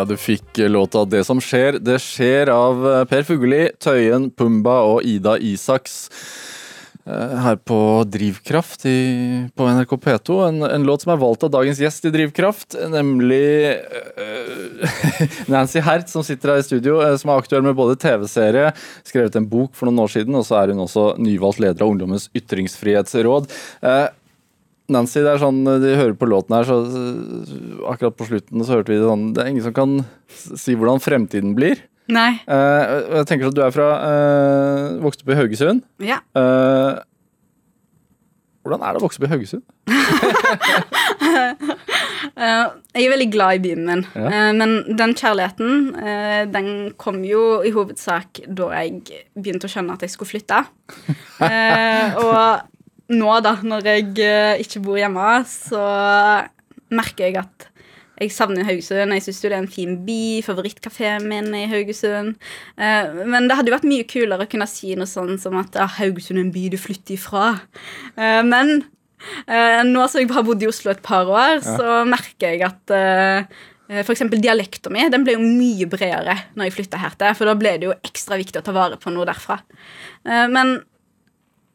Ja, du fikk låta 'Det som skjer'. Det skjer av eh, Per Fugelli, Tøyen, Pumba og Ida Isaks. eh, Her på Drivkraft i, på NRK P2. En, en låt som er valgt av dagens gjest i Drivkraft, nemlig eh, Nancy Hert, som sitter her i studio, eh, som er aktuell med både TV-serie, skrevet en bok for noen år siden, og så er hun også nyvalgt leder av Ungdommens ytringsfrihetsråd. Eh, Nancy, det er sånn, de hører på låten her, så akkurat på slutten så hørte vi det sånn Det er ingen som kan si hvordan fremtiden blir. Nei. Uh, jeg tenker at du er fra uh, Vokste opp i Haugesund. Ja. Uh, hvordan er det å vokse opp i Haugesund? Jeg er veldig glad i byen min, Ja. Men den kjærligheten den kom jo i hovedsak da jeg begynte å skjønne at jeg skulle flytte. Og nå, da, når jeg eh, ikke bor hjemme, så merker jeg at jeg savner Haugesund. Jeg syns det er en fin by. Favorittkafeen min er i Haugesund. Eh, men det hadde jo vært mye kulere å kunne si noe sånn som at ah, Haugesund er en by du flytter ifra. Eh, men nå som jeg bare har bodd i Oslo et par år, så merker jeg at eh, eh, for eksempel dialekta mi den ble jo mye bredere når jeg flytta her til, for da ble det jo ekstra viktig å ta vare på noe derfra. Men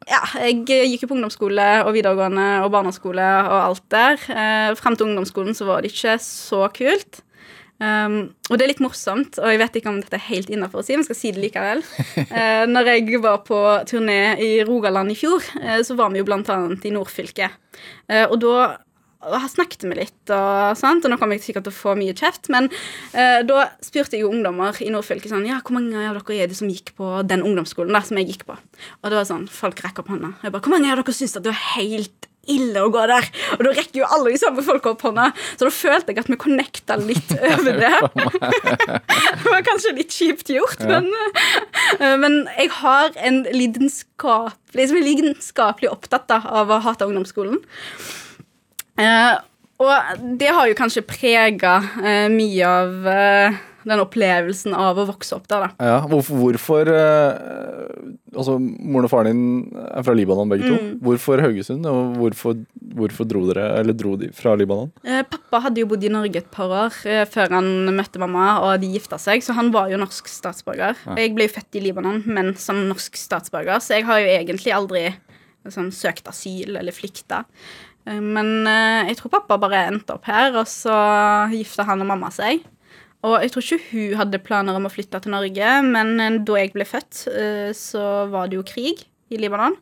ja, jeg gikk jo på ungdomsskole og videregående og barneskole og alt der. Eh, frem til ungdomsskolen så var det ikke så kult. Um, og det er litt morsomt, og jeg vet ikke om dette er helt innafor å si, men skal si det likevel. Uh, når jeg var på turné i Rogaland i fjor, uh, så var vi jo annet i nordfylket. Uh, og da her snakket vi litt, og, og nå kommer jeg sikkert til å få mye kjeft, men eh, da spurte jeg jo ungdommer i nordfylket sånn Ja, hvor mange av dere er det som gikk på den ungdomsskolen der som jeg gikk på? Og det var sånn, folk rekker opp hånda. Jeg bare, Hvor mange av dere syns det var helt ille å gå der? Og da rekker jo alle de samme folka opp hånda. Så da følte jeg at vi connecta litt over det. det var kanskje litt kjipt gjort, men, eh, men jeg har en lidenskapelig, liksom lidenskapelig opptatt av å hate ungdomsskolen. Eh, og det har jo kanskje prega eh, mye av eh, den opplevelsen av å vokse opp der, da. Ja, hvorfor, hvorfor eh, Altså, moren og faren din er fra Libanon, begge to. Hvorfor Haugesund, og hvorfor, hvorfor dro dere, eller dro de fra Libanon? Eh, pappa hadde jo bodd i Norge et par år eh, før han møtte mamma, og de gifta seg, så han var jo norsk statsborger. Ja. jeg ble jo født i Libanon, men som norsk statsborger, så jeg har jo egentlig aldri liksom, søkt asyl eller flykta. Eh, Men eh, jeg tror pappa bare endte opp her, og så gifta han og mamma seg. Og jeg tror ikke hun hadde planer om å flytte til Norge, men eh, da jeg ble født, så var det jo krig i Libanon.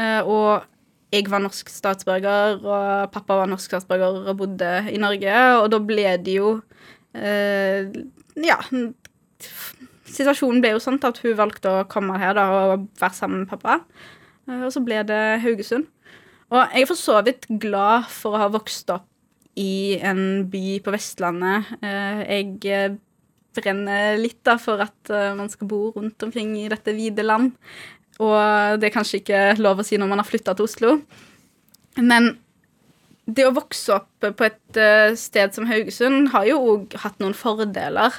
Eh, Og jeg var norsk statsborger, og pappa var norsk statsborger og bodde i Norge, og da ble det jo Ja. Situasjonen ble jo sånn at hun valgte å komme her da, og være sammen med pappa. Og så ble det Haugesund. Og jeg er for så vidt glad for å ha vokst opp i en by på Vestlandet. Eh, Jeg eh, brenner litt da for at eh, man skal bo rundt omkring i dette vide land. Og det er kanskje ikke lov å si når man har flytta til Oslo. Men det å vokse opp på et eh, sted som Haugesund har jo òg hatt noen fordeler.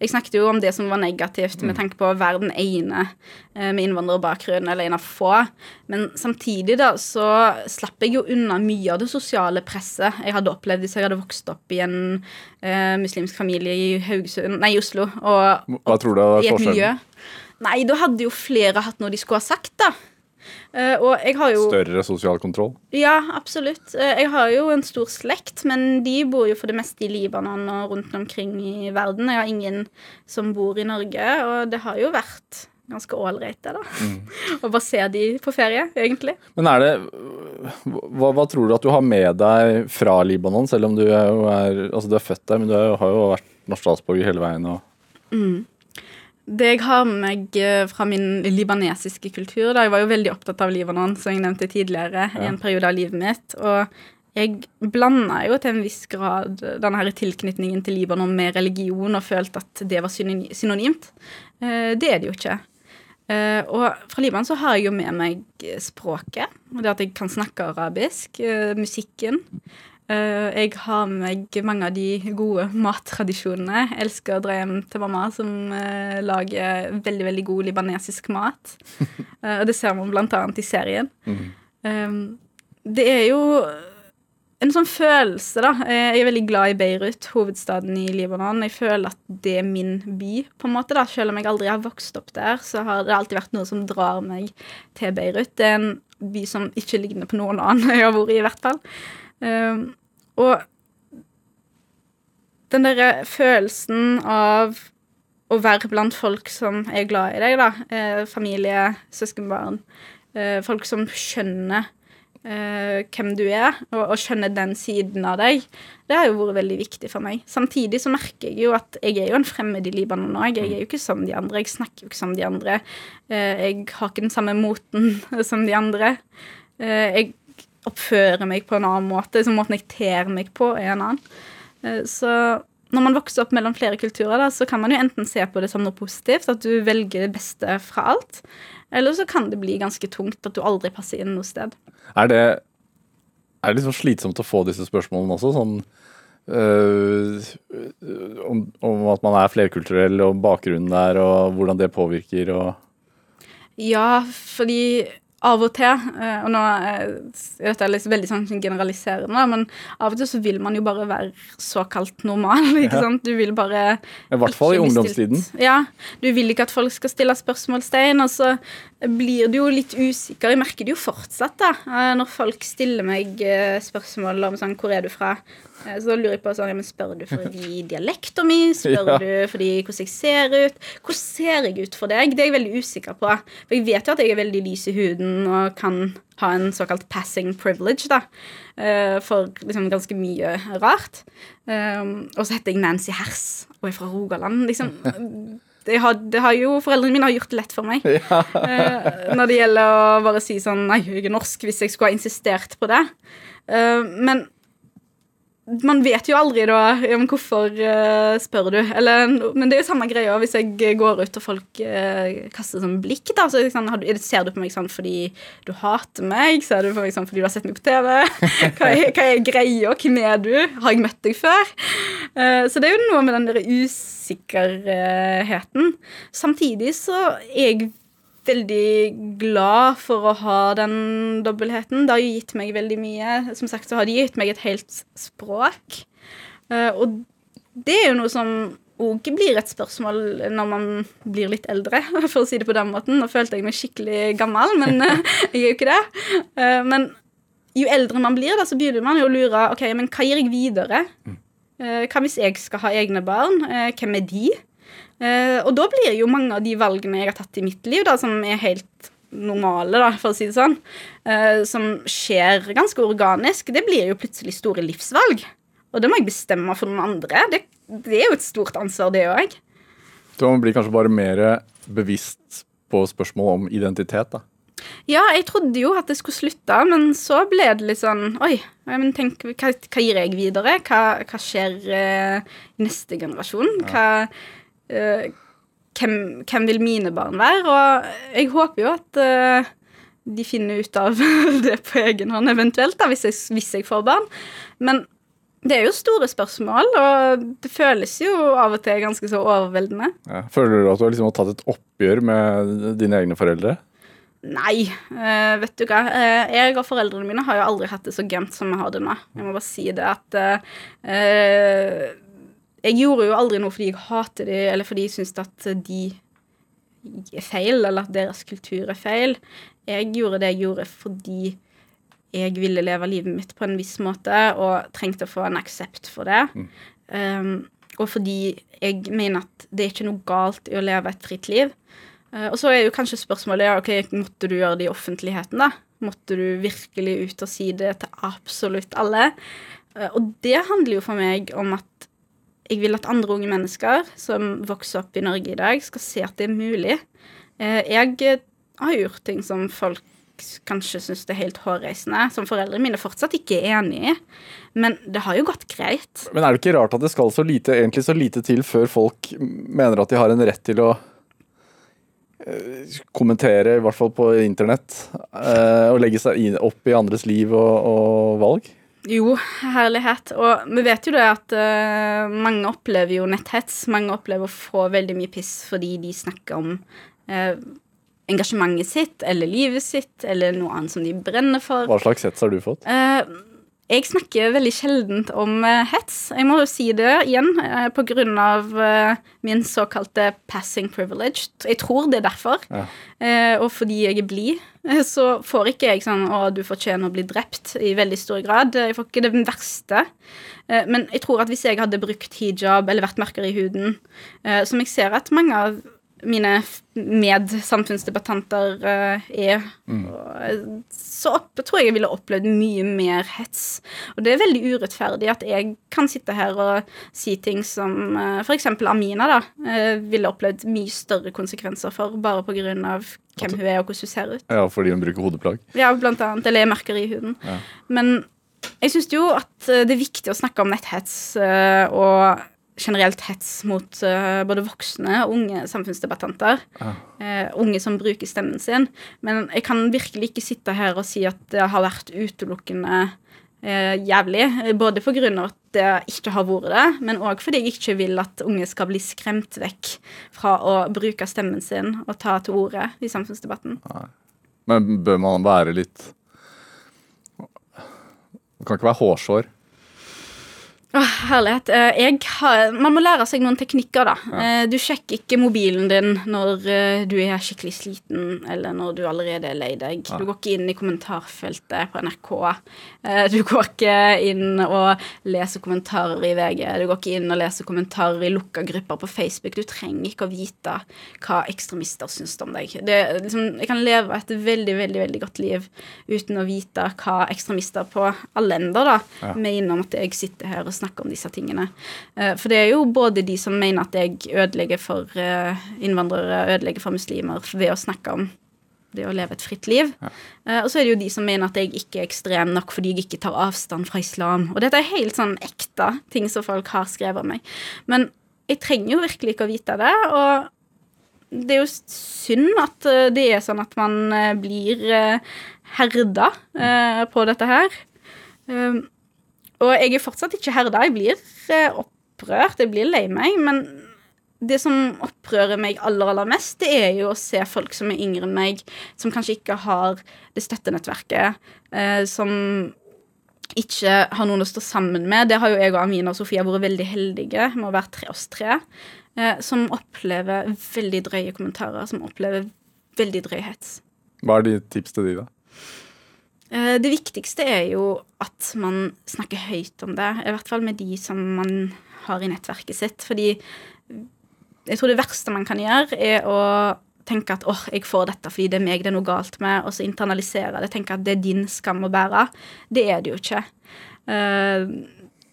Jeg snakket jo om det som var negativt med tanke på å være den ene eh, med innvandrerbakgrunn, eller en av få. Men samtidig da så slapp jeg jo unna mye av det sosiale presset jeg hadde opplevd hvis jeg hadde vokst opp i en uh, muslimsk familie i Haugesund, nei, i Oslo. Og Hva tror du er forskjellen? Nei, da hadde jo flere hatt noe de skulle ha sagt, da. Eh, og jeg har jo Større sosial kontroll. Ja, absolutt. Eh, Jeg har jo en stor slekt, men de bor jo for det meste i Libanon og rundt omkring i verden. Jeg har ingen som bor i Norge, og det har jo vært ganske ålreit, det, da. Å bare se de på ferie, egentlig. Men er det hva, hva tror du at du har med deg fra Libanon, selv om du er, jo er, altså du er født der, men du har jo vært norsk statsborger hele veien? Og, Det jeg har med meg eh, fra min libanesiske kultur da, Jeg var jo veldig opptatt av Libanon, som jeg nevnte tidligere, i en periode av livet mitt. Og jeg blanda jo til en viss grad denne her tilknytningen til Libanon med religion og følte at det var synonymt. Eh, Det er det jo ikke. Eh, og fra Libanon så har jeg jo med meg språket. og Det at jeg kan snakke arabisk. musikken. Eh, jeg har med meg mange av de gode mattradisjonene. Jeg elsker å dra hjem til mamma, som eh, lager veldig veldig god libanesisk mat. Eh, og det ser man annet i serien. Mm. det er jo en sånn følelse, da. Jeg er veldig glad i Beirut, hovedstaden i Libanon. Jeg føler at det er min by, på en måte. da. Selv om jeg aldri har vokst opp der, så har det alltid vært noe som drar meg til Beirut. Det er en by som ikke ligner på noen annen jeg har vært i, i hvert fall. Um, og den derre følelsen av å være blant folk som er glad i deg, da. Eh, familie, søskenbarn. Eh, folk som skjønner eh, hvem du er, og, og skjønner den siden av deg. Det har jo vært veldig viktig for meg. Samtidig så merker jeg jo at jeg er jo en fremmed i Libanon òg. Jeg er jo ikke som de andre. Jeg snakker jo ikke som de andre. Eh, jeg har ikke den samme moten som de andre. Eh, jeg oppfører meg på en annen måte. Så måten jeg ter meg på, er en annen. Eh, Så når man vokser opp mellom flere kulturer, da, så kan man jo enten se på det som noe positivt, at du velger det beste fra alt, eller så kan det bli ganske tungt at du aldri passer inn noe sted. er det er det sånn slitsomt å få disse spørsmålene også? Sånn øh, om, om at man er flerkulturell, og bakgrunnen der, og hvordan det påvirker og Ja, fordi av og til, eh, og nå dette er liksom veldig sånn generaliserende, men av og til så vil man jo bare være såkalt normal, ikke sant? Du vil bare I hvert fall i ungdomstiden. Ja, du vil ikke at folk skal stille spørsmålstegn, og så blir du jo litt usikker. Jeg merker det jo fortsatt, da, eh, når folk stiller meg eh, spørsmål om sånn Hvor er du fra? Så da lurer jeg på sånn, men Spør du fordi dialekten min? Spør Ja. du fordi hvordan jeg ser ut? Hvordan ser jeg ut for deg? Det er jeg veldig usikker på. For jeg vet jo at jeg er veldig lys i huden og kan ha en såkalt passing privilege, da. eh, For liksom ganske mye rart. Og så heter jeg Nancy Hers og er fra Rogaland. Liksom. Det har, har jo, Foreldrene mine har gjort det lett for meg. Eh, når det gjelder å bare si sånn Nei, jeg er norsk, hvis jeg skulle ha insistert på det. Eh, men man vet jo aldri da men hvorfor uh, spør du. Eller, men det er jo samme greia hvis jeg går ut og folk uh, kaster sånn blikk. da, så sånn, har du, er Ser du på meg sånn fordi du hater meg? Ser du på meg sånn fordi du har sett meg på TV? Hva er, hva er greia? Hvem er du? Har jeg møtt deg før? Uh, så det er jo noe med den der usikkerheten. Samtidig så er jeg veldig glad for å ha den dobbeltheten. Det har jo gitt meg veldig mye. Som sagt så har det gitt meg et helt språk. Eh, og det er jo noe som òg blir et spørsmål når man blir litt eldre, for å si det på den måten. Nå følte jeg meg skikkelig gammel, men eh, jeg er jo ikke det. Eh, men jo eldre man blir, da, så begynner man jo å lure ok, men hva gir jeg videre. Eh, hva hvis jeg skal ha egne barn? Hvem er de? Eh, og da blir jo mange av de valgene jeg har tatt i mitt liv, da, som er helt normale, da, for å si det sånn, eh, som skjer ganske organisk, det blir jo plutselig store livsvalg. Og det må jeg bestemme for noen andre. Det, det er jo et stort ansvar, det òg. Man blir kanskje bare mer bevisst på spørsmål om identitet, da. Ja, jeg trodde jo at det skulle slutte, men så ble det litt sånn Oi, men tenk, hva, hva gir jeg videre? Hva, hva skjer eh, i neste generasjon? Hva, eh, hvem, hvem vil mine barn være? Og jeg håper jo at uh, de finner ut av det på egen hånd, eventuelt, da, hvis jeg, hvis jeg får barn. Men det er jo store spørsmål, og det føles jo av og til ganske så overveldende. Ja. Føler du at du har liksom tatt et oppgjør med dine egne foreldre? Nei, uh, vet du hva. Uh, jeg og foreldrene mine har jo aldri hatt det så gømt som vi har det nå. Jeg må bare si det at eh, Jeg gjorde jo aldri noe fordi jeg hater dem, eller fordi jeg syns at de er feil, eller at deres kultur er feil. Jeg gjorde det jeg gjorde fordi jeg ville leve livet mitt på en viss måte og trengte å få en aksept for det. Um, og fordi jeg mener at det er ikke noe galt i å leve et fritt liv. Uh, og så er jo kanskje spørsmålet ja, ok, måtte du gjøre det i offentligheten, da? Måtte du virkelig ut og si det til absolutt alle? Uh, og det handler jo for meg om at jeg vil at andre unge mennesker som vokser opp i Norge i dag, skal se at det er mulig. Eh, Jeg eh, har gjort ting som folk kanskje syns er helt hårreisende, som foreldrene mine fortsatt ikke er enig i. Men det har jo gått greit. Men er det ikke rart at det skal så lite, egentlig så lite til før folk mener at de har en rett til å eh, kommentere, i hvert fall på internett, og legge seg opp i andres liv og, og valg? Jo, herlighet. Og vi vet jo det at uh, mange opplever jo netthets. Mange opplever å få veldig mye piss fordi de snakker om uh, engasjementet sitt, eller livet sitt, eller noe annet som de brenner for. Hva slags hets har du fått? Eh, jeg snakker veldig sjeldent om eh, hets. Jeg må jo si det igjen, pga. på grunn av eh, min såkalte passing privilege. Jeg tror det er derfor. Ja. Eh, og fordi jeg er blid, eh, så får ikke jeg sånn 'Å, du fortjener å bli drept' i veldig stor grad. Jeg får ikke det verste. Eh, men jeg tror at hvis jeg hadde brukt hijab eller vært mørkere i huden, eh, som jeg ser at mange av mine medsamfunnsdebattanter uh, er, eh, så opp, tror jeg jeg ville opplevd mye mer hets. Og det er veldig urettferdig at jeg kan sitte her og si ting som uh, f.eks. Amina da, uh, ville opplevd mye større konsekvenser for, bare av hvem hun er og hvordan hun ser ut. Ja, fordi hun bruker hodeplagg. Ja, blant annet. Eller er merker i huden. Ja. Men jeg syns jo at eh, det er viktig å snakke om netthets eh, og generelt hets mot uh, både voksne og unge samfunnsdebattanter. Ah. Uh, unge som bruker stemmen sin. Men jeg kan virkelig ikke sitte her og si at det har vært utelukkende uh, jævlig. Både på grunn av at det ikke har vært det, men òg fordi jeg ikke vil at unge skal bli skremt vekk fra å bruke stemmen sin og ta til orde i samfunnsdebatten. Men bør man være litt Det kan ikke være hårsår. Åh, herlighet. Eh, har, man må lære seg noen teknikker, da. Ja. Du sjekker ikke mobilen din når eh, du er skikkelig sliten, eller når du allerede er lei deg. Du går ikke inn i kommentarfeltet på NRK. Eh, Du går ikke inn og leser kommentarer i VG. Du går ikke inn og leser kommentarer i lukka grupper på Facebook. Du trenger ikke å vite hva ekstremister syns om deg. Det, liksom, jeg kan leve et veldig, veldig veldig godt liv uten å vite hva ekstremister på alle ender da, mener om at jeg sitter her og snakker om disse tingene. Eh, For det er jo både de som mener at jeg ødelegger for eh, innvandrere, ødelegger for muslimer ved å snakke om det å leve et fritt liv. Ja. Og så er det jo de som mener at jeg ikke er ekstrem nok fordi jeg ikke tar avstand fra islam. Og dette er helt sånn ekte ting som folk har skrevet om meg. Men jeg trenger jo virkelig ikke å vite det. og det er jo synd at eh, det er sånn at man eh, blir eh, herda eh, på dette her. Og jeg er fortsatt ikke herda. Jeg blir eh, opprørt, jeg blir lei meg. Men det som opprører meg aller, aller mest, det er jo å se folk som er yngre enn meg, som kanskje ikke har det støttenettverket, eh, som ikke har noen å stå sammen med. Det har jo jeg og Amina og Sofia vært veldig heldige med å være tre, oss tre. Eh, som opplever veldig drøye kommentarer, som opplever veldig drøy hets. Hva er ditt tips til de, da? Eh, Det viktigste er jo at man snakker høyt om det, i hvert fall med de som man har i nettverket sitt. Fordi jeg tror det verste man kan gjøre, er å tenke at åh, jeg får dette fordi det er meg det er noe galt med, og så internalisere det, tenke at det er din skam å bære. Det er det jo ikke. Eh,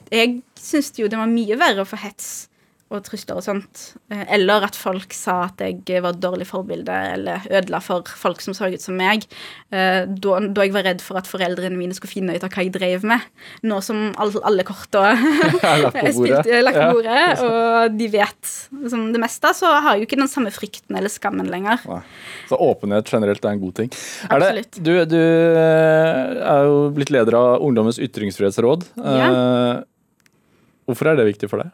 jeg syns jo det var mye verre å få hets og trusler og sånt. Eh, Eller at folk sa at jeg var et dårlig forbilde, eller ødela for folk som så ut som meg. eh, Da, da jeg var redd for at foreldrene mine skulle finne ut av hva jeg drev med. Nå som alle, alle korta Er lagt på bordet. lagt på Ja. og de vet liksom, det meste, så har jeg jo ikke den samme frykten eller skammen lenger. Nei. Så åpenhet generelt er en god ting. Er det, du, du eh, er jo blitt leder av Ungdommens ytringsfrihetsråd. Ja. Hvorfor er det viktig for deg?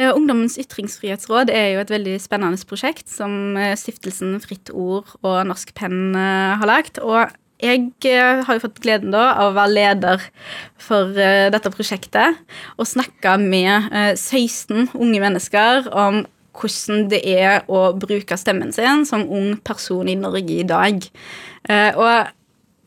Eh, Ungdommens ytringsfrihetsråd er jo et veldig spennende prosjekt som eh, stiftelsen Fritt Ord og Norsk Penn eh, har lagt. Og jeg har jo fått gleden da av å være leder for dette prosjektet og snakke med eh, 16 unge mennesker om hvordan det er å bruke stemmen sin som ung person i Norge i dag. Og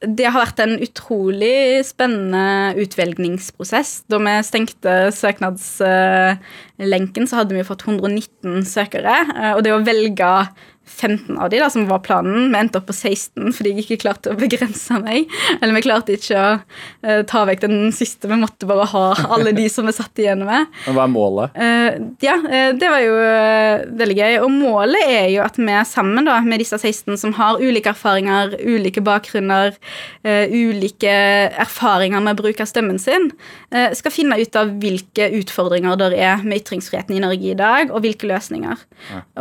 det har vært en utrolig spennende utvelgningsprosess. Da vi stengte søknadslenken, så hadde vi fått 119 søkere. eh, Og det å velge 15 av de da, som var planen, vi endte opp på 16 fordi jeg ikke klarte å begrense meg. Eller vi klarte ikke å uh, ta vekk den siste. Vi måtte bare ha alle de som vi satt igjen med. Men hva er målet? Uh, ja, uh, det var jo veldig gøy. Og målet er jo at vi sammen da, med disse 16 som har ulike erfaringer, ulike bakgrunner, ulike erfaringer med bruk av stemmen sin, skal finne ut av hvilke utfordringer det er med ytringsfriheten i Norge i dag, og hvilke løsninger.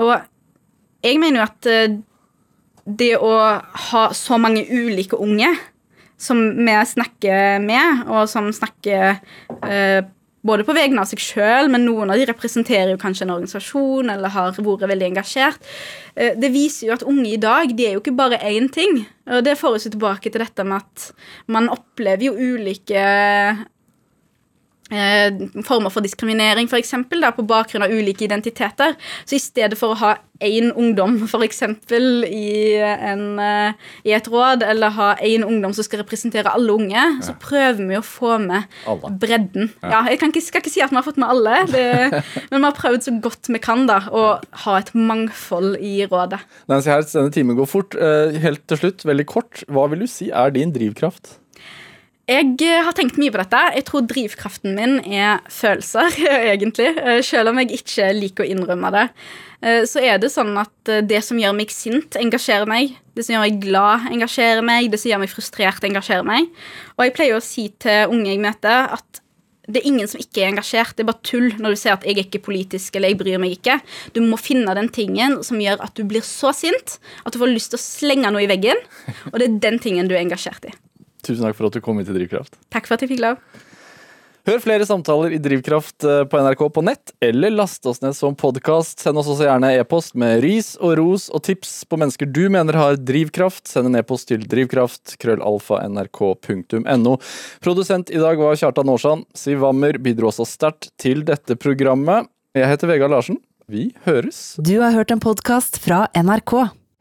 Og jeg mener jo at eh, det å ha så mange ulike unge som vi snakker med, og som snakker eh, både på vegne av seg sjøl, men noen av de representerer jo kanskje en organisasjon eller har vært veldig engasjert. Eh, Det viser jo at unge i dag de er jo ikke bare én ting. Og det får oss tilbake til dette med at man opplever jo ulike former for diskriminering, f.eks. på bakgrunn av ulike identiteter. Så i stedet for å ha én ungdom eksempel, i, en, eh, i et råd, eller ha én ungdom som skal representere alle unge, så prøver vi å få med Alle. bredden. Ja, jeg kan ikke, skal ikke si at vi har fått med alle, det, men vi har prøvd så godt vi kan da, å ha et mangfold i rådet. Nancy Hertz, denne timen går fort. Eh, Helt til slutt, veldig kort. Hva vil du si er din drivkraft? Jeg eh, har tenkt mye på dette. Jeg tror drivkraften min er følelser, egentlig. Eh, Selv om jeg ikke liker å innrømme det. Eh, Så er det sånn at det som gjør meg sint, engasjerer meg. Det som gjør meg glad, engasjerer meg. Det som gjør meg frustrert, engasjerer meg. Og jeg pleier å si til unge jeg møter, at det er ingen som ikke er engasjert. Det er bare tull når du ser at jeg er ikke politisk eller jeg bryr meg ikke. Du må finne den tingen som gjør at du blir så sint at du får lyst til å slenge noe i veggen. Og det er den tingen du er engasjert i. Tusen takk for at du kom hit til Drivkraft. Takk for at jeg fikk lov. Hør flere samtaler i Drivkraft eh, på NRK på nett, eller last oss ned som podkast. Send oss også gjerne e-post med ris og ros og tips på mennesker du mener har drivkraft. Send en e-post til drivkraft, krøllalfa, nrk.no. Produsent i dag var Kjartan Aarsand. Siv Wammer bidro også sterkt til dette programmet. Jeg heter Vegard Larsen. Vi høres. Du har hørt en podkast fra NRK.